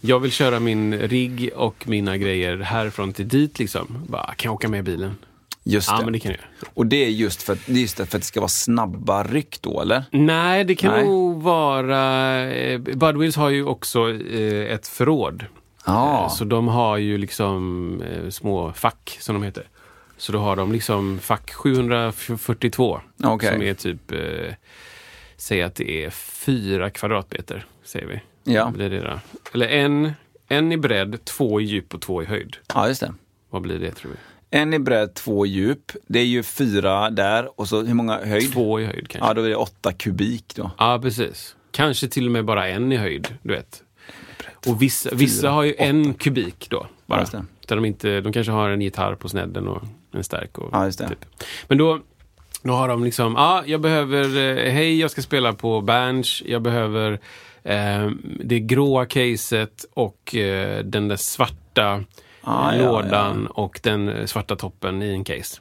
jag vill köra min rigg och mina grejer härifrån till dit liksom. Bara, kan jag åka med i bilen? Just Ja, det. men det kan jag. Och det är just för, att- det är just för att det ska vara snabba ryck då eller? Nej, det kan Nej. nog vara... Eh, Budwheels har ju också eh, ett förråd. Ja. Eh, Så de har ju liksom eh, små fack, som de heter. Så då har de liksom fack 742. Okej. Som är typ, eh, säg att det är fyra kvadratmeter, säger vi. Ja. Blir det då? Eller en, en i bredd, två i djup och två i höjd. ja, just det. Vad blir det tror vi? En i bredd, två i djup. Det är ju fyra där och så hur många höjd? Två i höjd kanske. Ja, då är det åtta kubik då. Ja, precis. Kanske till och med bara en i höjd, du vet. Och vissa, vissa har ju en kubik då, bara. Där de, inte, de kanske har en gitarr på snedden och en stärk. Och, Ja. Typ. Men då, då har de liksom, ja, ah, jag behöver, eh, hej, jag ska spela på Berns, jag behöver eh, det gråa caset och eh, den där svarta Ah, ja, lådan och den eh, svarta toppen i en case.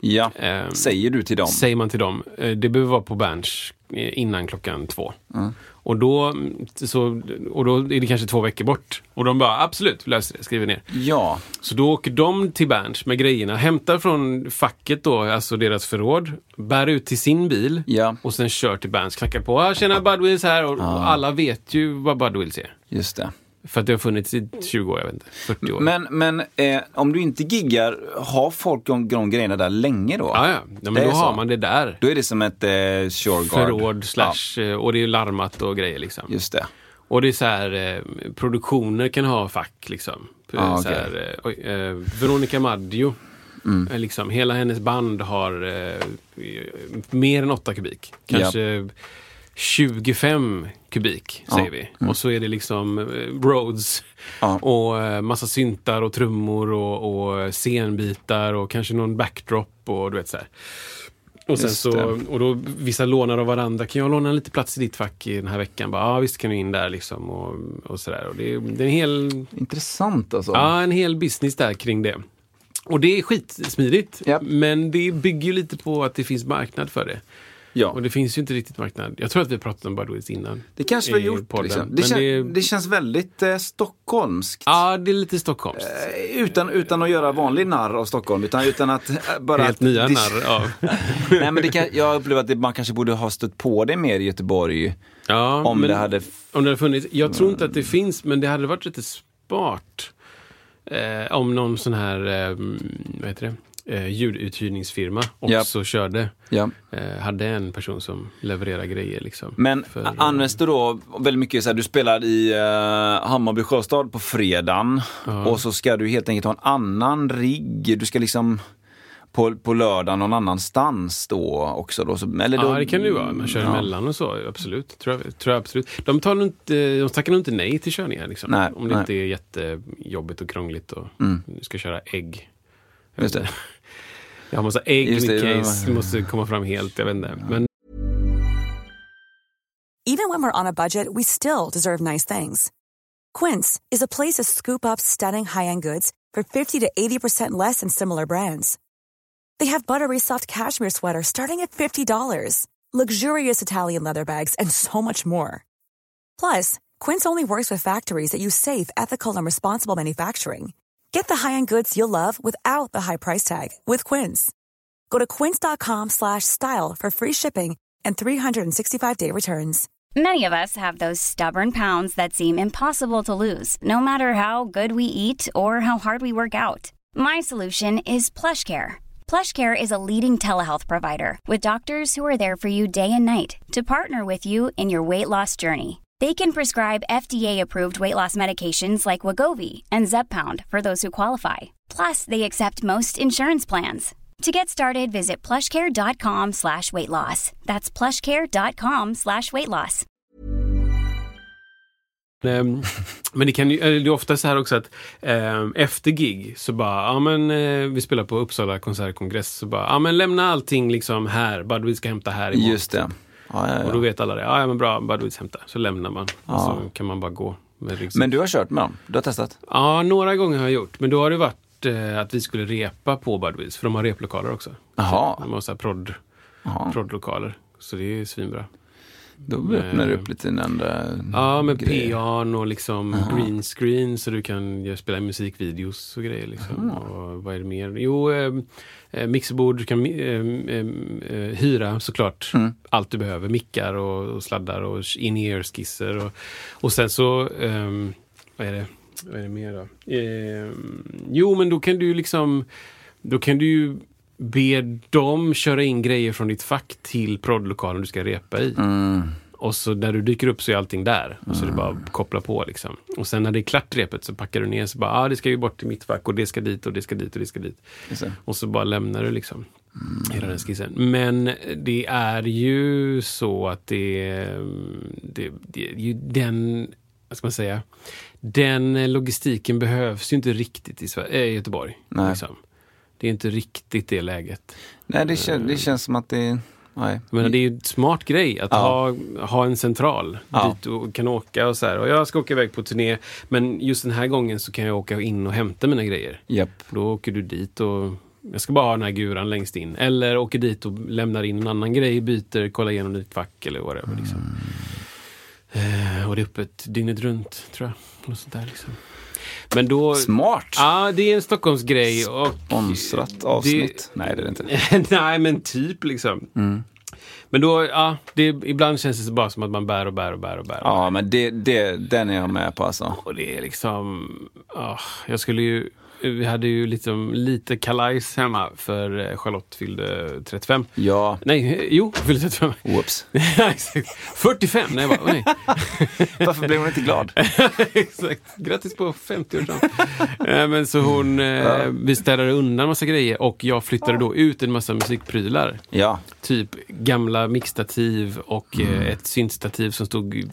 Ja. Ehm, Säger du till dem? Säger man till dem. Eh, Det behöver vara på Berns eh, innan klockan två. Mm. Och, då, så, och då är det kanske två veckor bort. Och de bara, absolut, löser det, skriver ner. Ja. Så då åker de till Berns med grejerna, hämtar från facket då, alltså deras förråd, bär ut till sin bil Ja. och sen kör till Berns, knackar på. Ah, tjena, Budwheels här. Och, och alla vet ju vad Budwheels är. Just det. För att det har funnits i 20 år, jag vet inte, 40 år. Men, men eh, om du inte giggar, har folk de, de grejerna där länge då? ja, ja. ja men Det då har så. man det där. Då är det som ett eh, Shoreguard. Förråd slash, eh, och det är larmat och grejer liksom. Ja, just det. Och det är så här, eh, produktioner kan ha fack liksom. Ah, så okej. här, eh, oj, eh, Veronica Maggio, Mm. eh, liksom, hela hennes band har eh, mer än 8 kubik. Kanske 25 kubik, Ja. Mm. säger vi. Och så är det liksom eh, Rhodes Ja. och eh, massa syntar och trummor och, och scenbitar och kanske någon backdrop och du vet så här. Och sen Just så, det. och då vissa lånar av varandra. Kan jag låna lite plats i ditt fack i den här veckan? Ja, ah, visst kan du in där liksom och, och sådär. Och det, är- det är en hel, Intressant alltså. ja, en hel business där kring det. Och det är skitsmidigt. Japp. Men det bygger ju lite på att det finns marknad för det. Ja. Och det finns ju inte riktigt marknad. Jag tror att vi pratat om Budweiser innan. Det kanske vi har gjort. Liksom. Det, kän, det- det känns väldigt eh, stockholmskt. Ja, det är lite stockholmskt. Eh, Utan, utan att göra vanlig narr av Stockholm, utan, utan att eh, bara... Helt nya det, narr av. Nej, men det kan, jag upplever att det, man kanske borde ha stött på det mer i Göteborg. Ja, Om men- det hade... Om det hade funnits. Jag tror inte att det finns, men det hade varit lite smart. Eh, om någon sån här, eh, vad heter det? Eh, ljuduthyrningsfirma Ja. också körde. Ja. Eh, hade en person som levererade grejer. Liksom, Men För, används det då väldigt mycket så här, du spelar i uh, Hammarby Sjöstad på fredagen och så ska du helt enkelt ha en annan rigg. Du ska liksom på, på lördag någon annanstans då också då. Så, eller då Ja, det kan det ju vara. Man kör ja. emellan och så. Absolut. Tror jag, tror jag absolut. De, tar inte, de tackar nog inte nej till körningar. Liksom, Nej, om det nej. inte är jättejobbigt och krångligt och du ska köra ägg. Just det. Inte. Jag har massa ägg i mitt case. Det måste komma fram helt. Jag vet inte. Men Even when we're on a budget, we still deserve nice things. Quince is a place to scoop up stunning high-end goods for 50 to 80% less than similar brands. They have buttery soft cashmere sweaters starting at $50, luxurious Italian leather bags, and so much more. Plus, Quince only works with factories that use safe, ethical, and responsible manufacturing. Get the high-end goods you'll love without the high price tag with Quince. Go to quince.com slash style for free shipping and 365-day returns. Many of us have those stubborn pounds that seem impossible to lose, no matter how good we eat or how hard we work out. My solution is PlushCare. PlushCare is a leading telehealth provider with doctors who are there for you day and night to partner with you in your weight loss journey. They can prescribe FDA-approved weight loss medications like Wagovi and Zepbound for those who qualify. Plus, they accept most insurance plans. To get started, visit plushcare.com slash weight loss. That's plushcare.com slash weight loss. Ehm, Men det kan ju, det är ofta så här också att ehm, efter gig så bara, ja men eh, vi spelar på Uppsala konsertkongress så bara, ja men lämna allting liksom här, Budweiser ska hämta här imorgon. Just det. Ja, ja, Och då ja. vet alla det, ja ja, men bra, Budweiser hämta. Så lämnar man och så kan man bara gå. Med ryggsäck. Men du har kört med dem? Du har testat? Ja, några gånger har jag gjort, men då har det varit eh, att vi skulle repa på Budweiser, för de har replokaler också. Jaha. De har så här prodd, Jaha. proddlokaler, så det är svinbra. Då öppnar du upp lite andra Ja, med pian och liksom green screen så du kan ju spela musikvideos och grejer. Liksom. Och vad är det mer? Jo, eh, eh, mixerbord, du kan eh, eh, eh, hyra såklart allt du behöver. Mickar och, och sladdar och in-ear skisser. Och, och sen så, ehm, vad är det? Vad är det mer då? Eh, jo, men då kan du ju liksom, då kan du ju be dem köra in grejer från ditt fack till proddlokalen du ska repa i. Och så när du dyker upp så är allting där. Och så är det bara att koppla på liksom. Och sen när det är klart repet så packar du ner så bara, ah, det ska ju bort till mitt fack och det ska dit och det ska dit och det ska dit. Det. Och så bara lämnar du liksom hela den skissen. Men det är ju så att det, det, det ju den, vad ska man säga, den logistiken behövs ju inte riktigt i Sver- äh, Göteborg. Liksom. Det är inte riktigt det läget. Nej, det, kän, det känns som att det... Nej. Jag menar, det är ju en smart grej att Ja. ha, ha en central Ja. dit du kan åka och så här. Och jag ska åka iväg på turné, men just den här gången så kan jag åka in och hämta mina grejer. Japp. Då åker du dit och jag ska bara ha den här guran längst in. Eller åker dit och lämnar in en annan grej, byter, kollar igenom ditt fack eller whatever. Liksom. Eh, och det är öppet dygnet runt, tror jag. Något sånt där, liksom. Men då... Smart! Ja, det är en Stockholmsgrej. Och Sponsrat avsnitt. Nej, det är det inte. Nej, men typ liksom. Men då, ja, det, ibland känns det bara som att man bär och bär och bär och bär. Ja, men det, det, den är jag med på alltså. Och det är liksom, ah, jag skulle ju, vi hade ju liksom lite kalajs hemma för eh, Charlotte fyllde 35. Ja, Nej, jo, fyllde 35. whoops. Ja, Exakt. 45! Nej, bara, nej. Varför blev hon inte glad? Exakt. Grattis på 50-årsdagen. Eh, Men så hon, eh, vi städade undan massa grejer och jag flyttade då ut en massa musikprylar. Ja, Typ gamla mixtativ och eh, ett syntstativ som stod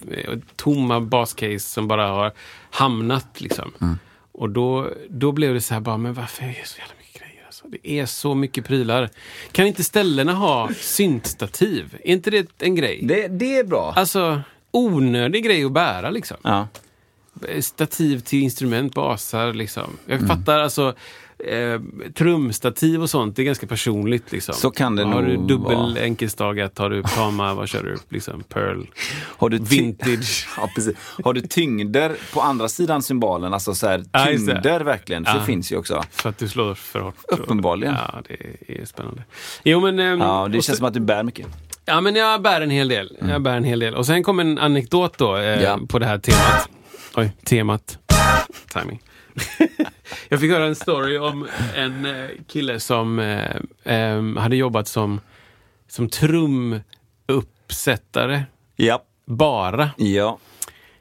tomma bascase som bara har hamnat liksom. Och då, då blev det så här bara, men varför är det så jävla mycket grejer? Alltså? Det är så mycket prylar. Kan inte ställena ha syntstativ? Är inte det en grej? det, det är bra. Alltså, onödig grej att bära liksom. Ja. Stativ till instrument, basar liksom. Jag Mm. fattar alltså eh, trumstativ och sånt, det är ganska personligt liksom. Så kan det Har du nog dubbel vara. enkelstagat, har du Tama, vad kör du? Liksom Pearl, Har du vintage. Ja, precis. Har du tyngder på andra sidan symbolen? Alltså så här, tyngder verkligen. För Ja. det finns ju också. För att du slår för hårt. Uppenbarligen. Ja, det är spännande. Jo, men... ehm, Ja, det känns som att du bär mycket. Ja, men jag bär en hel del. Jag bär en hel del. Och sen kom en anekdot då eh, Ja. på det här temat. Oj, temat. Timing. Jag fick höra en story om en eh, kille som eh, em, hade jobbat som, som trumuppsättare Ja. bara. Ja.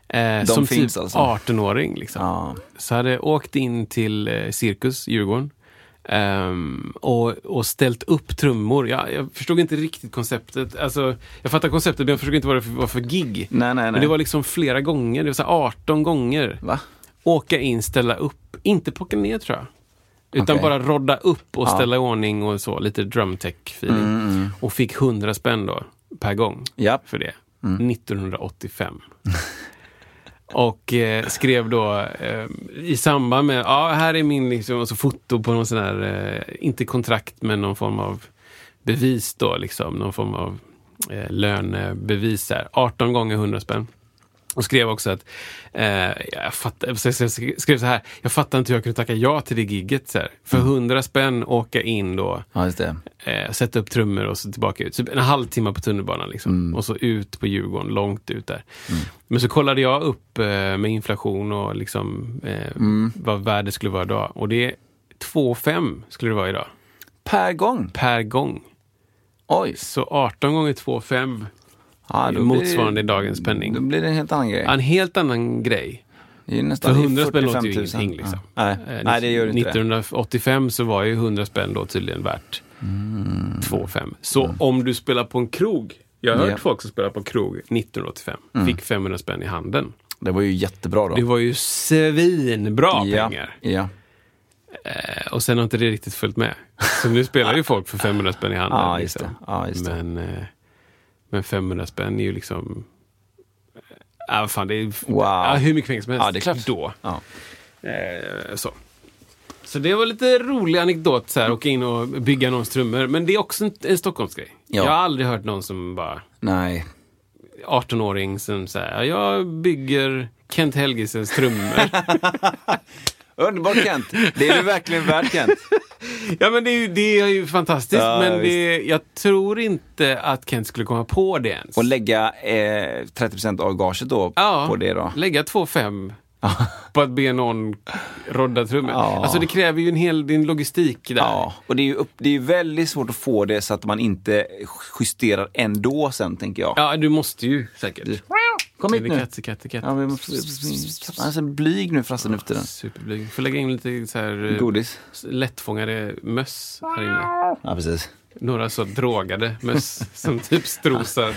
Eh, som finns typ alltså. 18-åring. Liksom. Ja. Så hade åkt in till eh, Cirkus, Djurgården. ehm, och, och ställt upp trummor. Jag, jag förstod inte riktigt konceptet. Alltså, jag fattar konceptet men jag förstod inte vad det var för gig. Nej, nej, Men nej. det var liksom flera gånger. Det var så här 18 gånger. Va? Åka in, ställa upp. Inte plocka ner tror jag. Utan Okej. bara rodda upp och Ja. ställa i ordning och så. Lite drumtech-feeling. Mm, Och fick 100 spänn då per gång Ja. för det. Mm. 1985. och eh, skrev då eh, i samband med, ja här är min liksom, och så foto på någon sån här, eh, inte kontrakt men någon form av bevis då liksom, någon form av eh, lönebevis här. 18 gånger 100 spänn. Och skrev också att, eh, jag fattar, skrev så här, jag fattar inte hur jag kunde tacka ja till det gigget. Så här. För 100 spänn åka in då, Ja, eh, sätta upp trummor och så tillbaka ut. Så en halvtimme på tunnelbanan liksom. Och så ut på Djurgården, långt ut där. Men så kollade jag upp eh, med inflation och liksom eh, vad värdet skulle vara idag. Och det är 2,5 skulle det vara idag. Per gång? Per gång. Oj. Så 18 gånger 2,5 Ja, motsvarande blir, dagens penning. Då blir det en helt annan grej. En helt annan grej. Det är nästan För det är 100 spänn 45 låter ju 000. ingenting. Liksom. Ja. Nej. Eh, Nej, det gör inte det. 1985 så var ju 100 spänn då tydligen värt Mm. 2,5. Så om du spelar på en krog, jag har hört Ja. folk som spelar på krog 1985, Mm. fick 500 spänn i handen. Det var ju jättebra då. Det var ju svinbra ja. pengar. Ja. Eh, och sen har inte det riktigt följt med. Så nu spelar ju folk för 500 spänn i handen. Ja, just liksom. det. Ja, just det. Men, eh, men 500 spänn är ju liksom... Ja, vad fan, det är Wow. ja, hur mycket pengar som helst Ja, det är klart. då. Ja. Eh, så. så det var lite rolig anekdot, så här, åka in och bygga någons trummor. Men det är också en, en Stockholmsgrej. Ja. Jag har aldrig hört någon som bara, Nej. 18-åring som säger, jag bygger Kent Helgesens trummor. Underbart Kent. Det är du verkligen värd Kent. ja men det är ju, det är ju fantastiskt, Ja, men det, jag tror inte att Kent skulle komma på det ens. Och lägga eh, 30% av gaget då ja, på det då. lägga 2,5 på att be någon rodda trummor. Ja. Alltså det kräver ju en hel en logistik där. Ja, och det är ju upp, det är väldigt svårt att få det så att man inte justerar ändå sen, tänker jag. Ja, du måste ju säkert. Kom hit nu. Katt, katt, katt. Ja, vi måste, han är så blyg nu fast nu för tiden. Superblyg. Får lägga in lite så här eh, Godis. lättfångade möss här inne. Ja, precis. Några så drogade möss som typ strosar.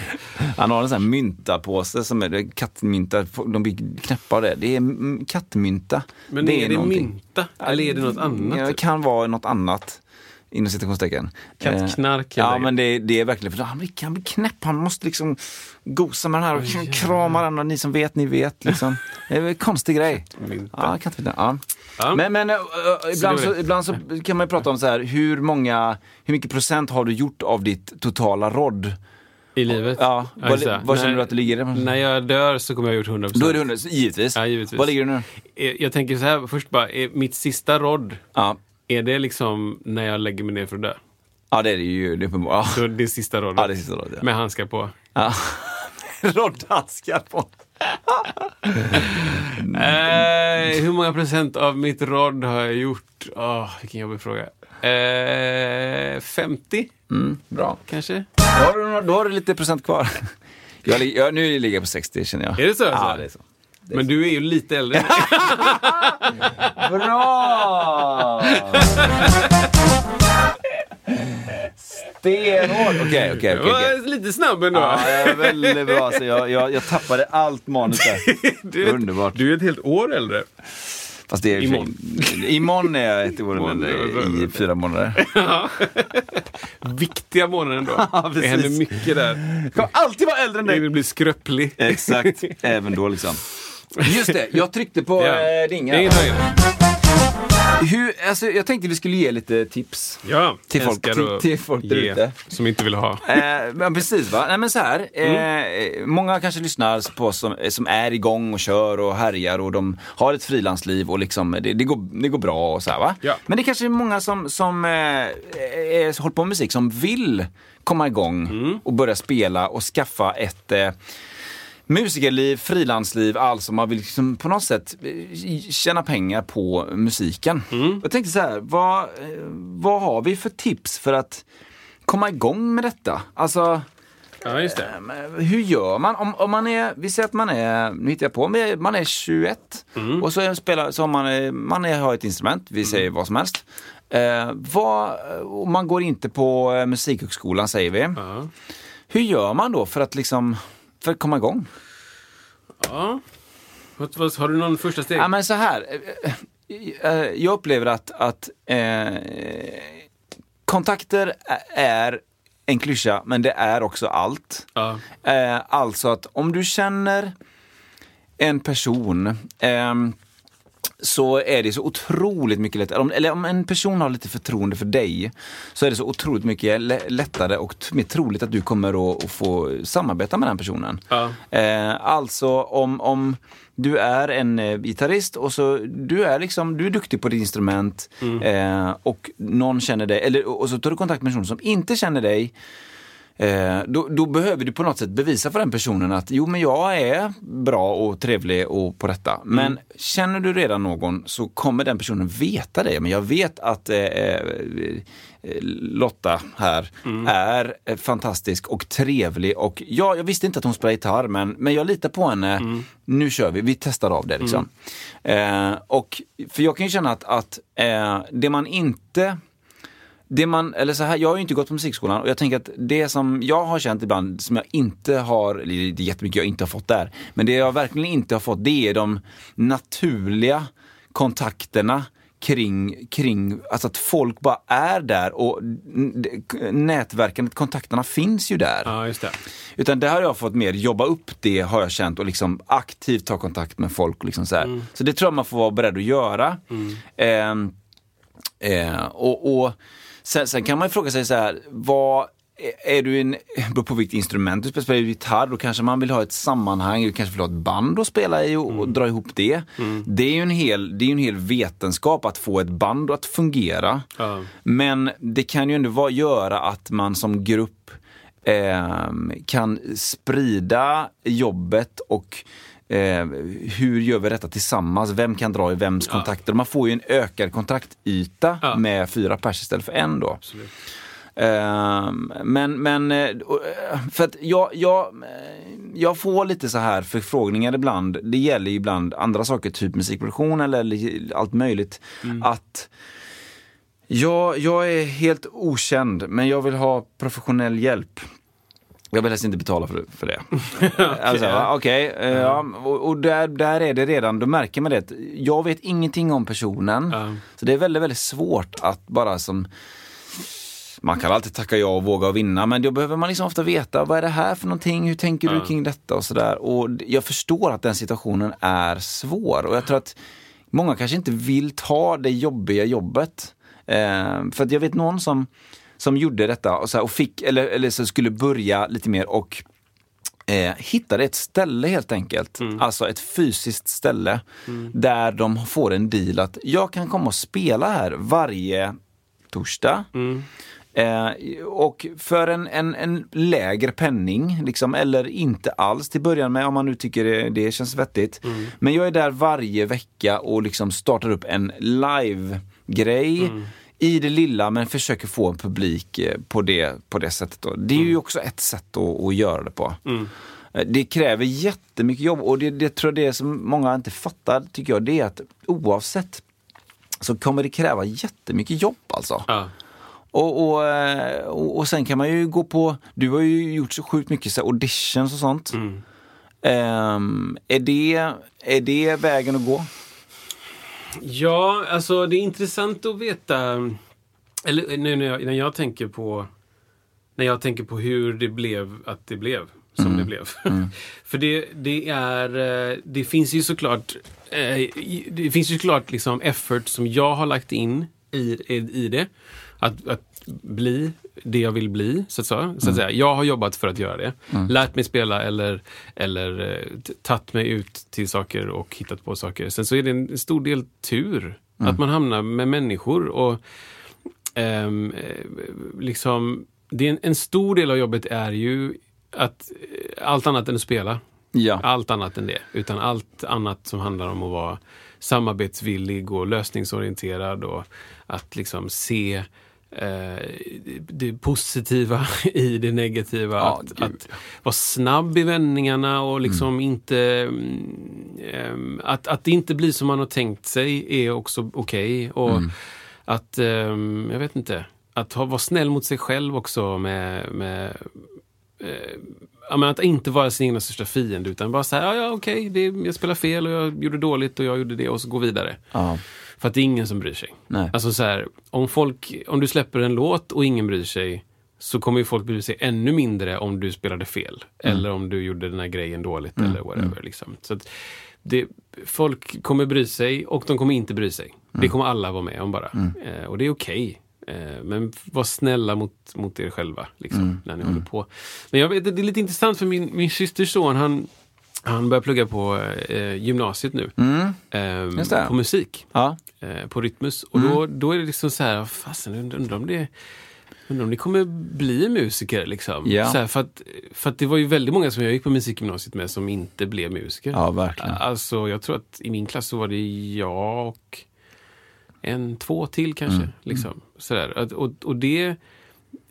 Han har en sån här myntapåse som är det är kattmynta. De blir knäppa av det. Det är kattmynta. Men är det någonting. mynta? Eller är det något annat? Ja, det typ? kan vara något annat. Inom citationstecken. Kattknark, Eh, Ja, men det, det är verkligen, för han blir, han blir knäpp. Han måste liksom gosa med den här och krama den och ni som vet, ni vet. Liksom. Det är en konstig grej. Ja, kattmynta. Ja. Ja. Men, men äh, ibland, så, var ibland så kan man ju prata om så här, hur många, hur mycket procent har du gjort av ditt totala rodd? I livet? Ja, Ja, vad, vad känner När- du att det ligger? När jag dör så kommer jag ha gjort 100%. Då är det 100, givetvis. Ja, givetvis. Vad ligger det nu? Jag tänker så här, först bara, mitt sista rodd, Ja, är det liksom när jag lägger mig ner för att dö? ja det är det ju. Det är uppenbart. Ja. Så det är sista roddet? Ja, det är sista roddet, ja. Med handskar på? Ja. Roddhandskar på. Eh, hur många procent av mitt rodd har jag gjort? Åh, vilken jobbig fråga. Eh, 50 Mm, bra. kanske? Då har, du, då har du lite procent kvar. Jag, jag, nu ligger jag på 60 känner jag. Är det så, Ja, alltså? det är så. Men du är ju lite äldre. Bra! Stenhårt! Okej, okej, okej. okej. var lite snabb ändå. Ja, väldigt bra. Så jag, jag, jag tappade allt manus där. du, är ett- Underbart. du är ett helt år äldre. Fast det är Imorgon. Imorgon är jag ett år äldre i fyra månader. Viktiga månader ändå. Ja, det händer mycket där. Jag kommer alltid vara äldre än Du dig. vill bli skröplig. Exakt, även då liksom. Just det, jag tryckte på är inget ringa. Hur, alltså, jag tänkte vi skulle ge lite tips. Ja, Till folk- till- till folk där ute. Som inte vill ha. Eh, men precis va, nej men så här. Mm. Eh, många kanske lyssnar på oss som, som är igång och kör och härjar och de har ett frilansliv och liksom det, det, går, det går bra och så här va. Ja. Men det kanske är många som, som eh, är, håller på med musik som vill komma igång Mm. och börja spela och skaffa ett eh, musikerliv, frilansliv, alltså man vill liksom på något sätt eh, tjäna pengar på musiken. Jag tänkte så här, vad, eh, vad har vi för tips för att komma igång med detta? Alltså, Ja, just det. ehm, hur gör man? Om, om man är, vi säger att man är, nu hittar jag på, man är 21 och så, är, spelar, så har man, eh, man är, har ett instrument, vi säger vad som helst. Eh, vad, man går inte på eh, musikhögskolan säger vi. Ja. Hur gör man då för att liksom, för att komma igång? ja. Har du någon första steg? Ja, men så här. eh, eh, eh, Jag upplever att, att eh, kontakter är en klyscha, men det är också allt. Ja. Eh, alltså att om du känner en person ehm, så är det så otroligt mycket lättare, eller om en person har lite förtroende för dig, så är det så otroligt mycket lä- lättare och mer troligt att du kommer att, att få samarbeta med den personen. Ja. Eh, alltså om, om du är en eh, gitarrist och så du är liksom, du är duktig på ditt instrument eh, och någon känner dig, eller, och så tar du kontakt med en person som inte känner dig Eh, då, då behöver du på något sätt bevisa för den personen att jo men jag är bra och trevlig och på detta. Men känner du redan någon så kommer den personen veta det. Men jag vet att eh, eh, Lotta här är eh, fantastisk och trevlig och ja, jag visste inte att hon spelar gitarr men, men jag litar på henne. Nu kör vi, vi testar av det liksom. Eh, och, för jag kan ju känna att, att eh, det man inte det man, eller så här, jag har ju inte gått på musikskolan och jag tänker att det som jag har känt ibland som jag inte har, det är jättemycket jag inte har fått där, men det jag verkligen inte har fått det är de naturliga kontakterna kring, kring alltså att folk bara är där och nätverkandet, kontakterna finns ju där. ja, just det. Utan det har jag fått mer jobba upp det har jag känt och liksom aktivt ta kontakt med folk. Liksom så, här. så det tror jag man får vara beredd att göra. Ehm, eh, och, och sen, sen kan man ju fråga sig så här, vad är du en, beror på vilket instrument du spelar, spelar du gitarr, då kanske man vill ha ett sammanhang, du kanske vill ha ett band att spela i och, och dra ihop det. Det är ju en hel, det är en hel vetenskap att få ett band att fungera. Ja. Men det kan ju ändå vara, göra att man som grupp ehm, kan sprida jobbet och eh, hur gör vi detta tillsammans? Vem kan dra i vems kontakter? Man får ju en ökad kontaktyta Ja. med fyra pers istället för en då. Absolut. Ehm, men, men eh, för att jag, jag, eh, jag får lite så här förfrågningar ibland. Det gäller ju ibland andra saker, typ musikproduktion eller allt möjligt. Att jag, jag är helt okänd, men jag vill ha professionell hjälp. Jag vill helst inte betala för, för det. alltså, Okej, eh, ja, och, och där, där är det redan, då märker man det. Jag vet ingenting om personen. Ja. Så det är väldigt, väldigt svårt att bara som man kan alltid tacka ja och våga och vinna, men då behöver man liksom ofta veta vad är det här för någonting, hur tänker du kring detta och sådär. Och jag förstår att den situationen är svår och jag tror att många kanske inte vill ta det jobbiga jobbet. Eh, för att jag vet någon som, som gjorde detta och, så här, och fick, eller, eller så skulle börja lite mer och eh, hittade ett ställe helt enkelt. Alltså ett fysiskt ställe där de får en deal att jag kan komma och spela här varje torsdag. Eh, och för en, en, en lägre penning, liksom, eller inte alls till början med om man nu tycker det, det känns vettigt. Men jag är där varje vecka och liksom startar upp en live-grej i det lilla men försöker få en publik eh, på det, på det sättet. Då. Det är ju också ett sätt att, att göra det på. Eh, Det kräver jättemycket jobb och det, det tror jag det som många inte fattar, tycker jag, det är att oavsett så kommer det kräva jättemycket jobb alltså. Ja. Och, och, eh, och, och sen kan man ju gå på, du har ju gjort så sjukt mycket så auditions och sånt. Ehm, är, det, är det vägen att gå? Ja, alltså det är intressant att veta. Eller nu när jag, när jag tänker på när jag tänker på hur det blev att det blev som det blev. För det, det är, eh, det finns ju såklart, eh, det finns ju såklart liksom effort som jag har lagt in i, i, i det. Att, att bli det jag vill bli, så att, säga. så att säga. Jag har jobbat för att göra det. Lärt mig spela eller, eller eh, tagit mig ut till saker och hittat på saker. Sen så är det en stor del tur. Att man hamnar med människor. och ehm, eh, liksom, det är en, en stor del av jobbet är ju att eh, allt annat än att spela. Ja. Allt annat än det. Utan allt annat som handlar om att vara samarbetsvillig och lösningsorienterad och att liksom se det positiva i det negativa. Ja, att, att vara snabb i vändningarna och liksom inte... mm, ehm, att, att det inte blir som man har tänkt sig är också okej. Och att, ehm, jag vet inte, att ha, vara snäll mot sig själv också med, med eh, men att inte vara sin egna största fiende utan bara säga, ja, ja okej, det, jag spelar fel och jag gjorde dåligt och jag gjorde det och så gå vidare. Ja. För att det är ingen som bryr sig. Nej. Alltså så här, om, folk, om du släpper en låt och ingen bryr sig så kommer ju folk bry sig ännu mindre om du spelade fel. Eller om du gjorde den här grejen dåligt eller whatever. Liksom. Så det, folk kommer bry sig och de kommer inte bry sig. Det kommer alla vara med om bara. Eh, och det är okej. Eh, men var snälla mot, mot er själva liksom, när ni håller på. Men jag vet, det är lite intressant för min, min systers son, han, han börjar plugga på eh, gymnasiet nu. Just det. på musik Ja. eh, på Rytmus. Och då, då är det liksom så här, fasen undrar om det Undrar om ni kommer bli musiker liksom. Ja. Så här, för, att, för att det var ju väldigt många som jag gick på musikgymnasiet med som inte blev musiker. Ja, verkligen. Alltså jag tror att i min klass så var det jag och en, två till kanske. Mm. Liksom. Sådär. Och, och det,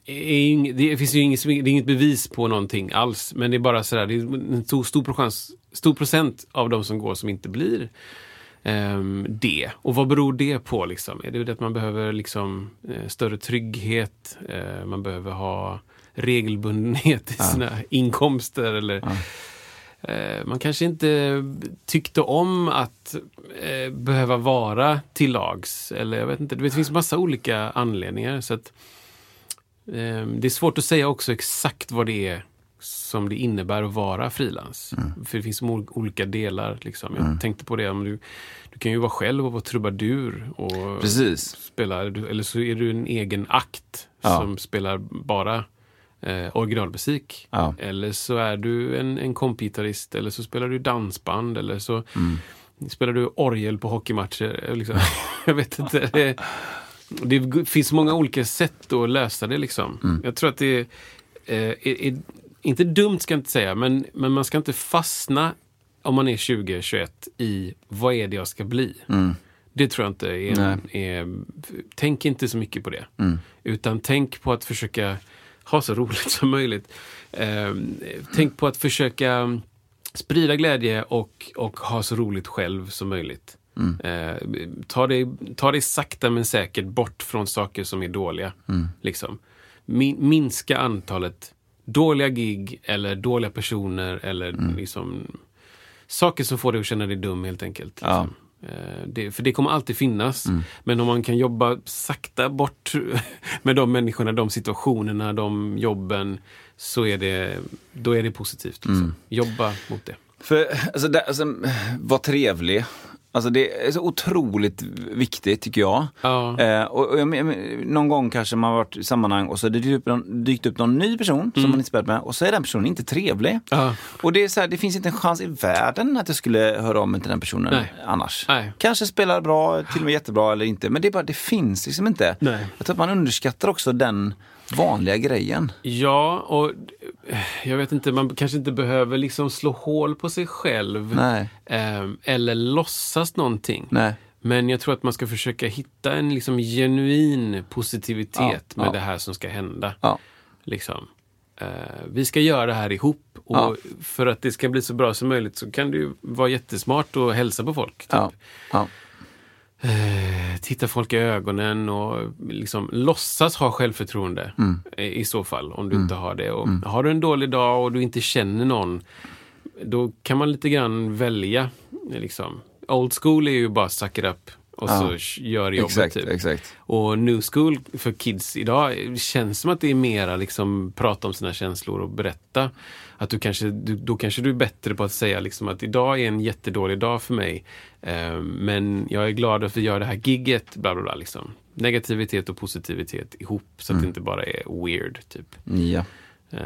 är det finns ju inget, det är inget bevis på någonting alls. Men det är bara sådär, det är en stor, stor, chans, stor procent av de som går som inte blir ehm, det. Och vad beror det på? Liksom? Är det att man behöver liksom, eh, större trygghet? Eh, man behöver ha regelbundenhet i sina inkomster? Eller, Eh, Man kanske inte tyckte om att eh, behöva vara till lags. Eller jag vet inte, det finns massa olika anledningar. Så att, det är svårt att säga också exakt vad det är som det innebär att vara frilans. För det finns olika delar. Liksom. Jag tänkte på det, om du, du kan ju vara själv och vara trubadur. Och Precis. spela, eller så är du en egen akt Ja. som spelar bara eh, originalmusik. Ja. Eller så är du en, en kompgitarrist eller så spelar du dansband eller så Mm. spelar du orgel på hockeymatcher. eh, Liksom. Jag vet inte. Det, finns många olika sätt att lösa det. Liksom. Mm. Jag tror att det är, eh, är, är inte dumt ska jag inte säga, men, men man ska inte fastna om man är 20-21 i vad är det jag ska bli. Det tror jag inte är, är... Tänk inte så mycket på det. Utan tänk på att försöka ha så roligt som möjligt. Eh, tänk på att försöka sprida glädje och, och ha så roligt själv som möjligt. Eh, ta, det, ta det sakta men säkert bort från saker som är dåliga. Liksom. Min, minska antalet dåliga gig eller dåliga personer eller liksom saker som får dig att känna dig dum helt enkelt. Ja. Liksom. Eh, Det, för det kommer alltid finnas. Men om man kan jobba sakta bort med de människorna, de situationerna, de jobben, så är det, då är det positivt. Liksom. Jobba mot det. För, alltså, det, alltså, var trevlig. Alltså det är så otroligt viktigt tycker jag. Ja. Eh, och, och jag, men- någon gång kanske man har varit i sammanhang och så har det dykt upp, någon- dykt upp någon ny person som man inte spelat med och så är den personen inte trevlig. Mm. Ja. Och det är så här, det finns inte en chans i världen att jag skulle höra om mig till den personen Nej. annars. Nej. Kanske spelar bra, till och med jättebra eller inte, men det bara, det finns liksom inte. Nej. Jag tror att man underskattar också den vanliga grejen. Ja, och jag vet inte, man kanske inte behöver liksom slå hål på sig själv. Nej. Eh, eller låtsas någonting. Nej. Men jag tror att man ska försöka hitta en liksom genuin positivitet Ja, med ja. det här som ska hända. Ja. Liksom. Eh, vi ska göra det här ihop och Ja. för att det ska bli så bra som möjligt så kan det ju vara jättesmart att hälsa på folk. Typ. Ja. Ja. Eh, titta folk i ögonen och liksom låtsas ha självförtroende Mm. i, så fall, om du inte har det. Och Har du en dålig dag och du inte känner någon, då kan man lite grann välja. Liksom. Old school är ju bara suck it up och Ja. så gör jobbet. Exakt, typ. exakt. Och new school för kids idag känns som att det är mera liksom prata om sina känslor och berätta. Att du kanske, du, då kanske du är bättre på att säga liksom att idag är en jättedålig dag för mig. Eh, men jag är glad att vi gör det här gigget. Bla, bla, bla, liksom. Negativitet och positivitet ihop så att det inte bara är weird. typ. Ja. Eh,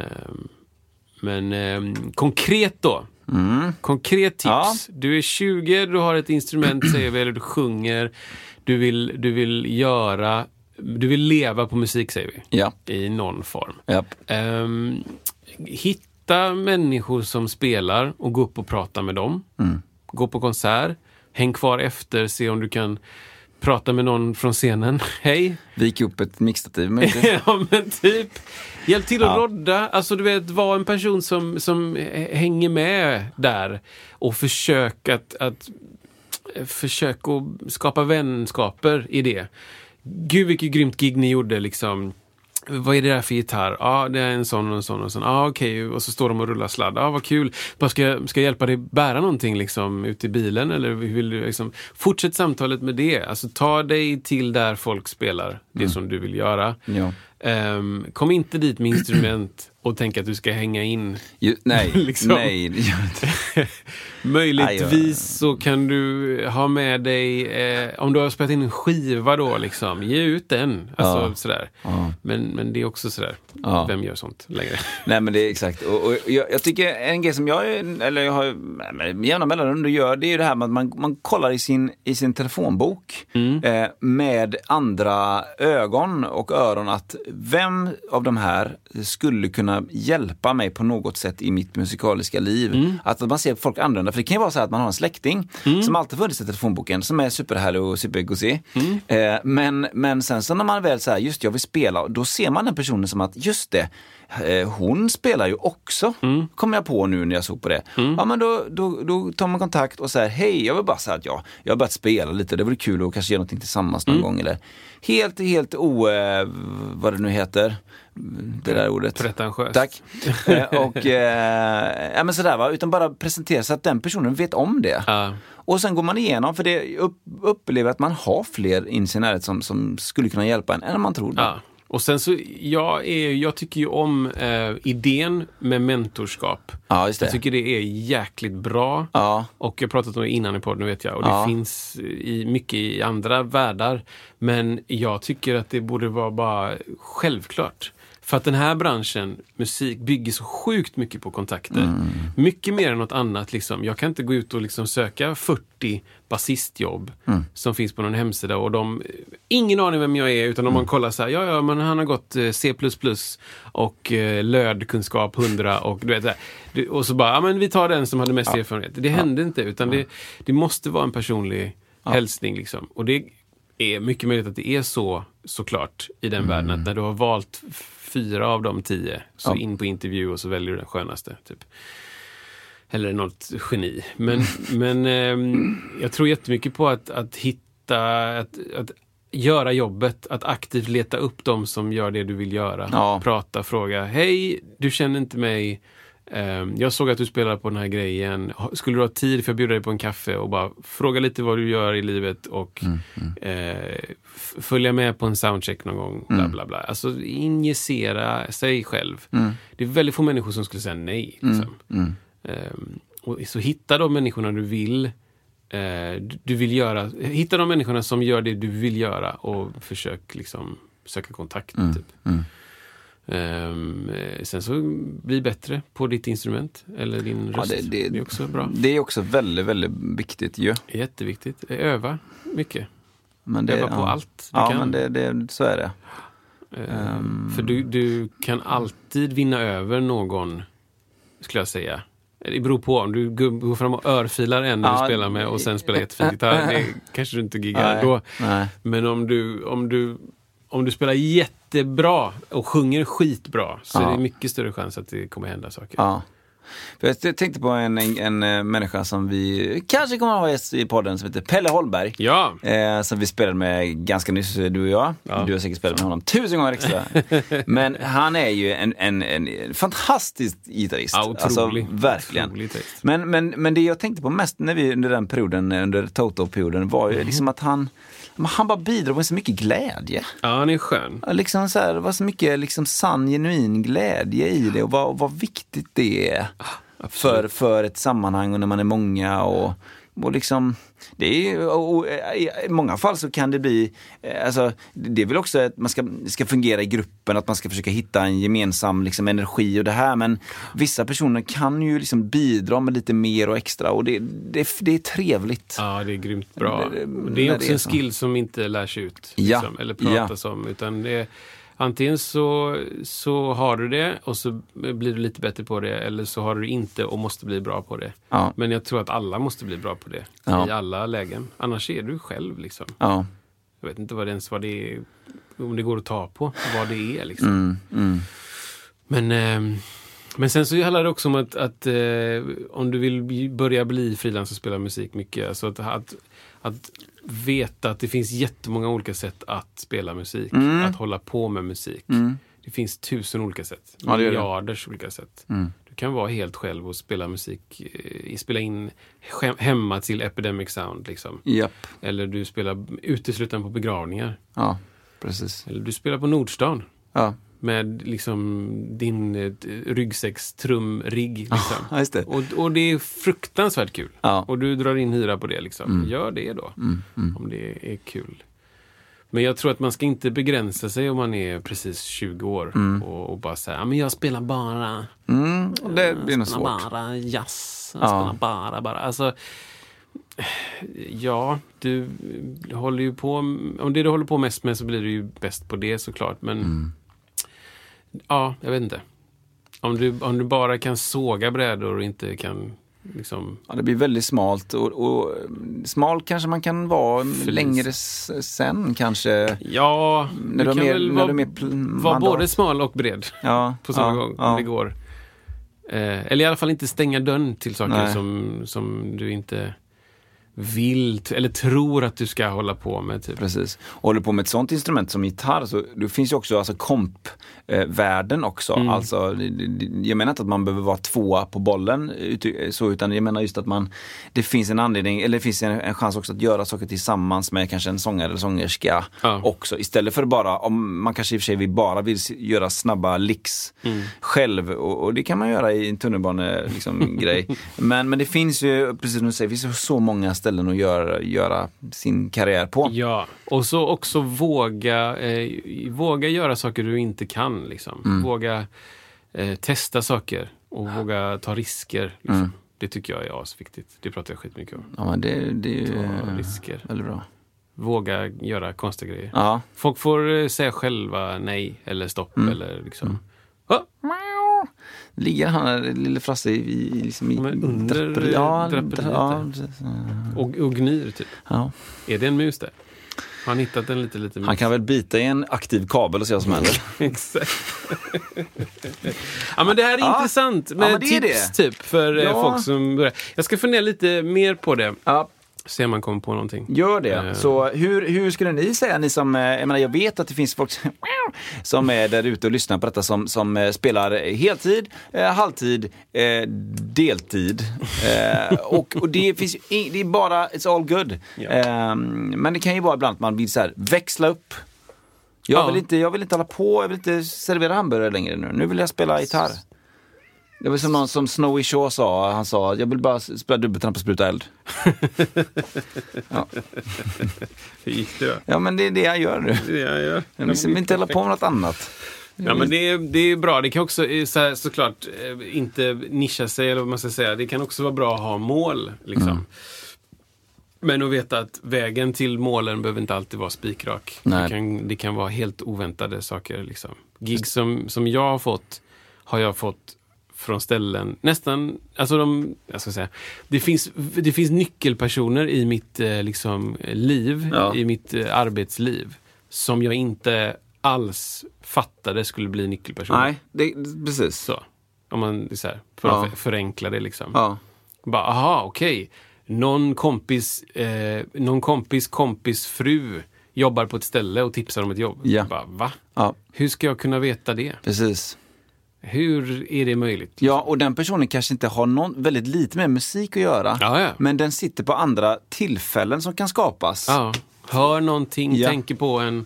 men eh, konkret då. Konkret tips. Ja. Du är 20, du har ett instrument säger vi, eller du sjunger. Du vill, du vill göra, du vill leva på musik säger vi. Ja. I någon form. Japp. Ehm, hitta människor som spelar och gå upp och prata med dem. Gå på konsert, häng kvar efter, se om du kan prata med någon från scenen. Hej! Vik upp ett mixtativ ja, men typ. Hjälp till att Ja. rodda. Alltså, du vet, var en person som, som hänger med där och försök att, att försök att skapa vänskaper i det. Gud vilket grymt gig ni gjorde liksom. Vad är det där för gitarr? Ja, det är en sån och en sån och en sån. Ja, okej. Och så står de och rullar sladd. Ja, vad kul. Bara ska, ska jag hjälpa dig bära någonting liksom ut i bilen? Eller vill du liksom... Fortsätt samtalet med det. Alltså ta dig till där folk spelar det som du vill göra. Ja. Ehm, kom inte dit med instrument och tänk att du ska hänga in. Ju, nej, Liksom. nej. Möjligtvis så kan du ha med dig, eh, om du har spelat in en skiva då, liksom, ge ut den. Alltså, Ja. sådär. Ja. Men, men det är också sådär, Ja. vem gör sånt längre? Nej men det är exakt. Och, och jag, jag tycker en grej som jag, eller jag har jämna mellanrum gör, det är ju det här med att man, man kollar i sin, i sin telefonbok eh, med andra ögon och öron att vem av de här skulle kunna hjälpa mig på något sätt i mitt musikaliska liv. Att man ser folk annorlunda. För det kan ju vara så att man har en släkting som alltid funnits i telefonboken som är superhärlig och supergosig. Eh, men, men sen så när man väl säger just jag vill spela, då ser man den personen som att just det, hon spelar ju också. Kom jag på nu när jag såg på det. Ja men då, då, då tar man kontakt och säger hej, jag vill bara säga att jag, jag har börjat spela lite, det vore kul att kanske göra någonting tillsammans någon gång. Eller helt, helt o, eh, vad det nu heter, det där ordet. Pretentiöst. Tack. Eh, och, eh, ja men sådär va, utan bara presentera så att den personen vet om det. Ja. Och sen går man igenom, för det upp, upplever att man har fler i sin närhet som, som skulle kunna hjälpa en än man tror. Ja. Och sen så, jag, är, jag tycker ju om eh, idén med mentorskap. Ja. Jag tycker det är jäkligt bra. Ja. Och jag har pratat om det innan i podden vet jag. Och det Ja. finns i, mycket i andra världar. Men jag tycker att det borde vara bara självklart. För att den här branschen, musik, bygger så sjukt mycket på kontakter. Mm. Mycket mer än något annat. Liksom. Jag kan inte gå ut och liksom söka 40 basistjobb Mm. som finns på någon hemsida och de, ingen aning vem jag är utan om Mm. man kollar så här, ja ja men han har gått eh, C++ och eh, lödkunskap 100 och du vet. Du- Och så bara, ja men vi tar den som hade mest erfarenhet. Det hände inte utan det, det måste vara en personlig hälsning liksom. Och det är mycket möjligt att det är så såklart i den världen att när du har valt fyra av de tio så Mm. Ja. in på intervju och så väljer du den skönaste. Typ. Eller något geni. Men, men ehm, jag tror jättemycket på att, att hitta, att, att göra jobbet, att aktivt leta upp de som gör det du vill göra. Ja. Prata, fråga. Hej, du känner inte mig. Ehm, Jag såg att du spelar på den här grejen. Skulle du ha tid för att bjuda dig på en kaffe och bara fråga lite vad du gör i livet och eh, f- följa med på en soundcheck någon gång. Bla, bla, bla. Alltså injicera sig själv. Det är väldigt få människor som skulle säga nej. Liksom. Ehm, och så hitta de människorna du vill eh, du- du vill göra. Hitta de människorna som gör det du vill göra och försök liksom söka kontakt. Typ. Ehm, eh, sen så bli bättre på ditt instrument eller din Ja, röst. det, är också bra. Det är också väldigt, väldigt viktigt ju. Jätteviktigt. Öva mycket. Men det, Öva på ja. allt du Ja, kan. men det, det, så är det. Ehm, För du, du kan alltid vinna över någon, skulle jag säga. Det beror på. Om du går fram och örfilar en när Ja, du spelar med och sen spelar jättefin gitarr, det kanske du inte giggar Nej, då. nej. Men om du, om, du, om du spelar jättebra och sjunger skitbra så Ja. är det mycket större chans att det kommer hända saker. Ja. Jag tänkte på en, en, en eh, människa som vi kanske kommer att ha gäst i podden som heter Pelle Holmberg. Ja, Eh, som vi spelade med ganska nyss, du och jag. Ja. Du har säkert spelat med honom tusen gånger extra. Men han är ju en, en, en fantastisk gitarrist. ja otrolig. Alltså, verkligen. Otrolig. Men, men, men det jag tänkte på mest när vi under den perioden, under Toto-perioden, var Mm. ju liksom att han, han bara bidrog med så mycket glädje. Ja, han är skön. Liksom så här, det var så mycket liksom sann, genuin glädje i det och vad, vad viktigt det är för, för ett sammanhang och när man är många. och och liksom, det är, och, och, I många fall så kan det bli, eh, alltså, det är väl också att man ska, ska fungera i gruppen, att man ska försöka hitta en gemensam liksom, energi och det här. Men vissa personer kan ju liksom bidra med lite mer och extra och det, det, det är trevligt. Ja, det är grymt bra. Det- det- är också är en skill som inte lärs ut. Ja, Liksom, eller ja. pratas om. Utan det Antingen så, så har du det och så blir du lite bättre på det eller så har du inte och måste bli bra på det. Ja. Men jag tror att alla måste bli bra på det Ja. i alla lägen. Annars är du själv liksom. Ja. Jag vet inte vad det ens vad det är, om det går att ta på vad det är liksom. Mm, mm. Men, ehm, men sen så handlar det också om att, att eh, om du vill börja bli frilans och spela musik mycket, alltså att, att, att veta att det finns jättemånga olika sätt att spela musik, Mm. att hålla på med musik. Det finns tusen olika sätt, Ja, miljarders olika sätt. Mm. Du kan vara helt själv och spela musik, eh, spela in he- hemma till Epidemic Sound liksom. Japp. Eller du spelar uteslutande på begravningar. Ja, precis. Eller du spelar på Nordstan Ja, med liksom din eh, ryggsäckstrumrigg. Liksom. just det. Och, och det är fruktansvärt kul. Ja. Och du drar in hyra på det. Liksom. Gör det då, Mm, mm. om det är kul. Men jag tror att man ska inte begränsa sig om man är precis 20 år och, och bara säga, "Ja, men jag spelar bara Mm, det blir nog svårt. bara jazz. Jag Ja. spelar bara, bara. Alltså, ja, du håller ju på... Om det du håller på mest med så blir du ju bäst på det såklart. Men Mm. Ja, jag vet inte. Om du, om du bara kan såga brädor och inte kan liksom... Ja, det blir väldigt smalt och, och smal kanske man kan vara Flis. längre sen kanske. Ja, När du du kan mer- väl vara, mandat. både smal och bred Ja, på samma ja, gång ja. om det går. Eh, eller i alla fall inte stänga dörren till saker Nej. som, som du inte vill eller tror att du ska hålla på med. Typ. Precis. Och håller på med ett sånt instrument som gitarr så det finns ju också alltså komp-världen också. Mm. Alltså, jag menar inte att man behöver vara tvåa på bollen så utan jag menar just att man det finns en anledning eller det finns en, en chans också att göra saker tillsammans med kanske en sångare eller sångerska Ja. också. Istället för bara, om man kanske i och för sig vill bara vill göra snabba licks Mm. själv och, och det kan man göra i en tunnelbane liksom, grej. Men, men det finns ju, precis som du säger, det finns så många ställen att göra, göra sin karriär på. Ja, och så också våga, eh, våga göra saker du inte kan. Liksom. Mm. Våga eh, testa saker och våga ta risker. Liksom. Mm. Det tycker jag är asviktigt. Det pratar jag skitmycket om. Ja, men det, det är ju Ta risker. väldigt bra. Våga göra konstiga grejer. Ja. Folk får eh, säga själva nej eller stopp Mm. eller liksom. Ja, Ligger han där, lille Frasse i, i, liksom i under ja, ja, och, och gnyr typ. ja. Är det en mus? Har han hittat en lite, lite mus? Han kan väl bita i en aktiv kabel och se vad som händer. Exakt. ja men det här är Ja. intressant Ja, med det är tips det. typ för eh, Ja. folk som börjar. Jag ska fundera lite mer på det. Ja, Se om man kommer på någonting. gör det. Eh. Så hur, hur skulle ni säga, ni som, eh, jag menar jag vet att det finns folk som- som är där ute och lyssnar på detta som, som eh, spelar heltid, eh, halvtid, eh, deltid. Eh, och, och det finns det är bara, it's all good. Eh, men det kan ju vara ibland att man vill så här, växla upp. Jag, Ja. vill inte, jag vill inte hålla på, jag vill inte servera hamburgare längre nu. Nu vill jag spela gitarr. Det var som någon som Snowy Shaw sa, han sa jag vill bara spela dubbeltramp och spruta eld. ja. Hur gick det då? ja men det är det jag gör nu. Det är jag gör. Jag vill inte hålla på med något annat. Ja men det är, det är bra. Det kan också eh, så här, såklart eh, inte nischa sig eller vad man ska säga. Det kan också vara bra att ha mål. Liksom. Mm. Men att veta att vägen till målen behöver inte alltid vara spikrak. Det kan, det kan vara helt oväntade saker. Liksom. Gig som, som jag har fått, har jag fått från ställen, nästan, alltså de, jag ska säga, det finns, det finns nyckelpersoner i mitt eh, liksom, liv, Ja. i mitt eh, arbetsliv, som jag inte alls fattade skulle bli nyckelpersoner. Nej, det, precis. Så. Om man så här, för Ja. att förenkla det liksom. Ja. Bara, aha, okej. Någon kompis, eh, någon kompis kompis fru jobbar på ett ställe och tipsar om ett jobb. Ja. Bara, va? ja, Hur ska jag kunna veta det? precis. Hur är det möjligt? Ja, och den personen kanske inte har någon, väldigt lite med musik att göra. Ja, ja. Men den sitter på andra tillfällen som kan skapas. Ja. Hör någonting, tänker på en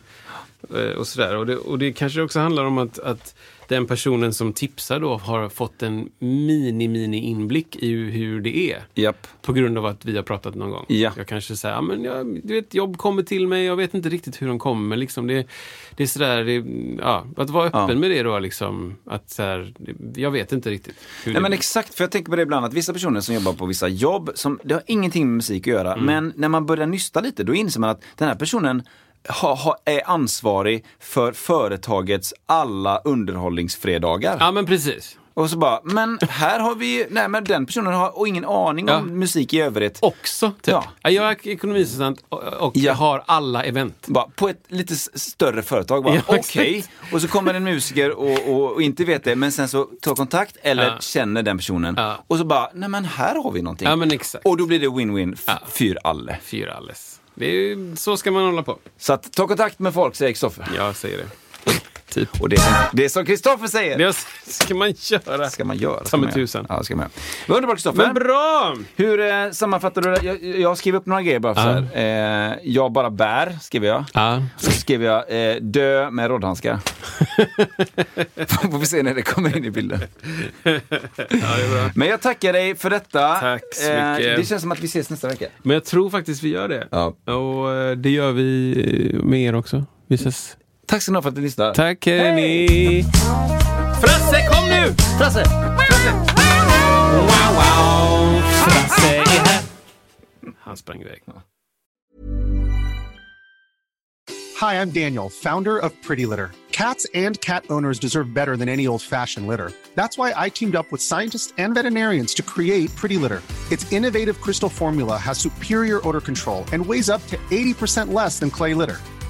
eh, och sådär. Och det, och det kanske också handlar om att, att den personen som tipsar då har fått en mini-mini inblick i hur det är. Japp. På grund av att vi har pratat någon gång. Ja. Jag kanske säger, ja, men jag, du vet, jobb kommer till mig, jag vet inte riktigt hur de kommer. Liksom. Det, det är sådär, det, ja, att vara öppen Ja. med det då, liksom, att så här, jag vet inte riktigt. Nej men blir. exakt, för jag tänker på det ibland att vissa personer som jobbar på vissa jobb, som, det har ingenting med musik att göra, Mm. men när man börjar nysta lite då inser man att den här personen ha, ha, är ansvarig för företagets alla underhållningsfredagar. Ja, men precis. Och så bara, men här har vi, nej men den personen har och ingen aning Ja. om musik i övrigt. Också, typ. Ja. Ja. Jag är ekonomiassistent och, och Ja. jag har alla event. Bara, på ett lite större företag. bara, Ja, Okej, exakt. och så kommer en musiker och, och, och inte vet det, men sen så tar kontakt eller Ja. känner den personen. Och så bara, nej men här har vi någonting. Ja, men exakt. Och då blir det win-win Ja. för alla. Fyra alles. Det är så ska man hålla på. Så att, ta kontakt med folk, säger Kristoffer. Jag säger det. Typ. Och det, det som Kristoffer säger, Det ska man göra. ska man göra. ska man tusen. Ja, ska man göra. Underbart Kristoffer. Men bra! Hur eh, sammanfattar du det? Jag, jag skrev upp några grejer bara för här. Eh, jag bara bär, skrev jag. Ja. Så skrev jag eh, dö med rådhandskar. Får vi se när det kommer in i bilden. ja, är. Men jag tackar dig för detta. Eh, Tack så mycket. det känns som att vi ses nästa vecka. Men jag tror faktiskt vi gör det. Ja. Och eh, det gör vi eh, med er också. Vi ses. Tack så mycket för att du lyssnade. Tack hörni! Frasse, kom nu! Frasse! Wow, wow! Frasse är här. Han sprang iväg. Hi, I'm Daniel, founder of Pretty Litter. Cats and cat owners deserve better than any old fashioned litter. That's why I teamed up with scientists and veterinarians to create Pretty Litter. Its innovative crystal formula has superior odor control and weighs up to 80% less than clay litter.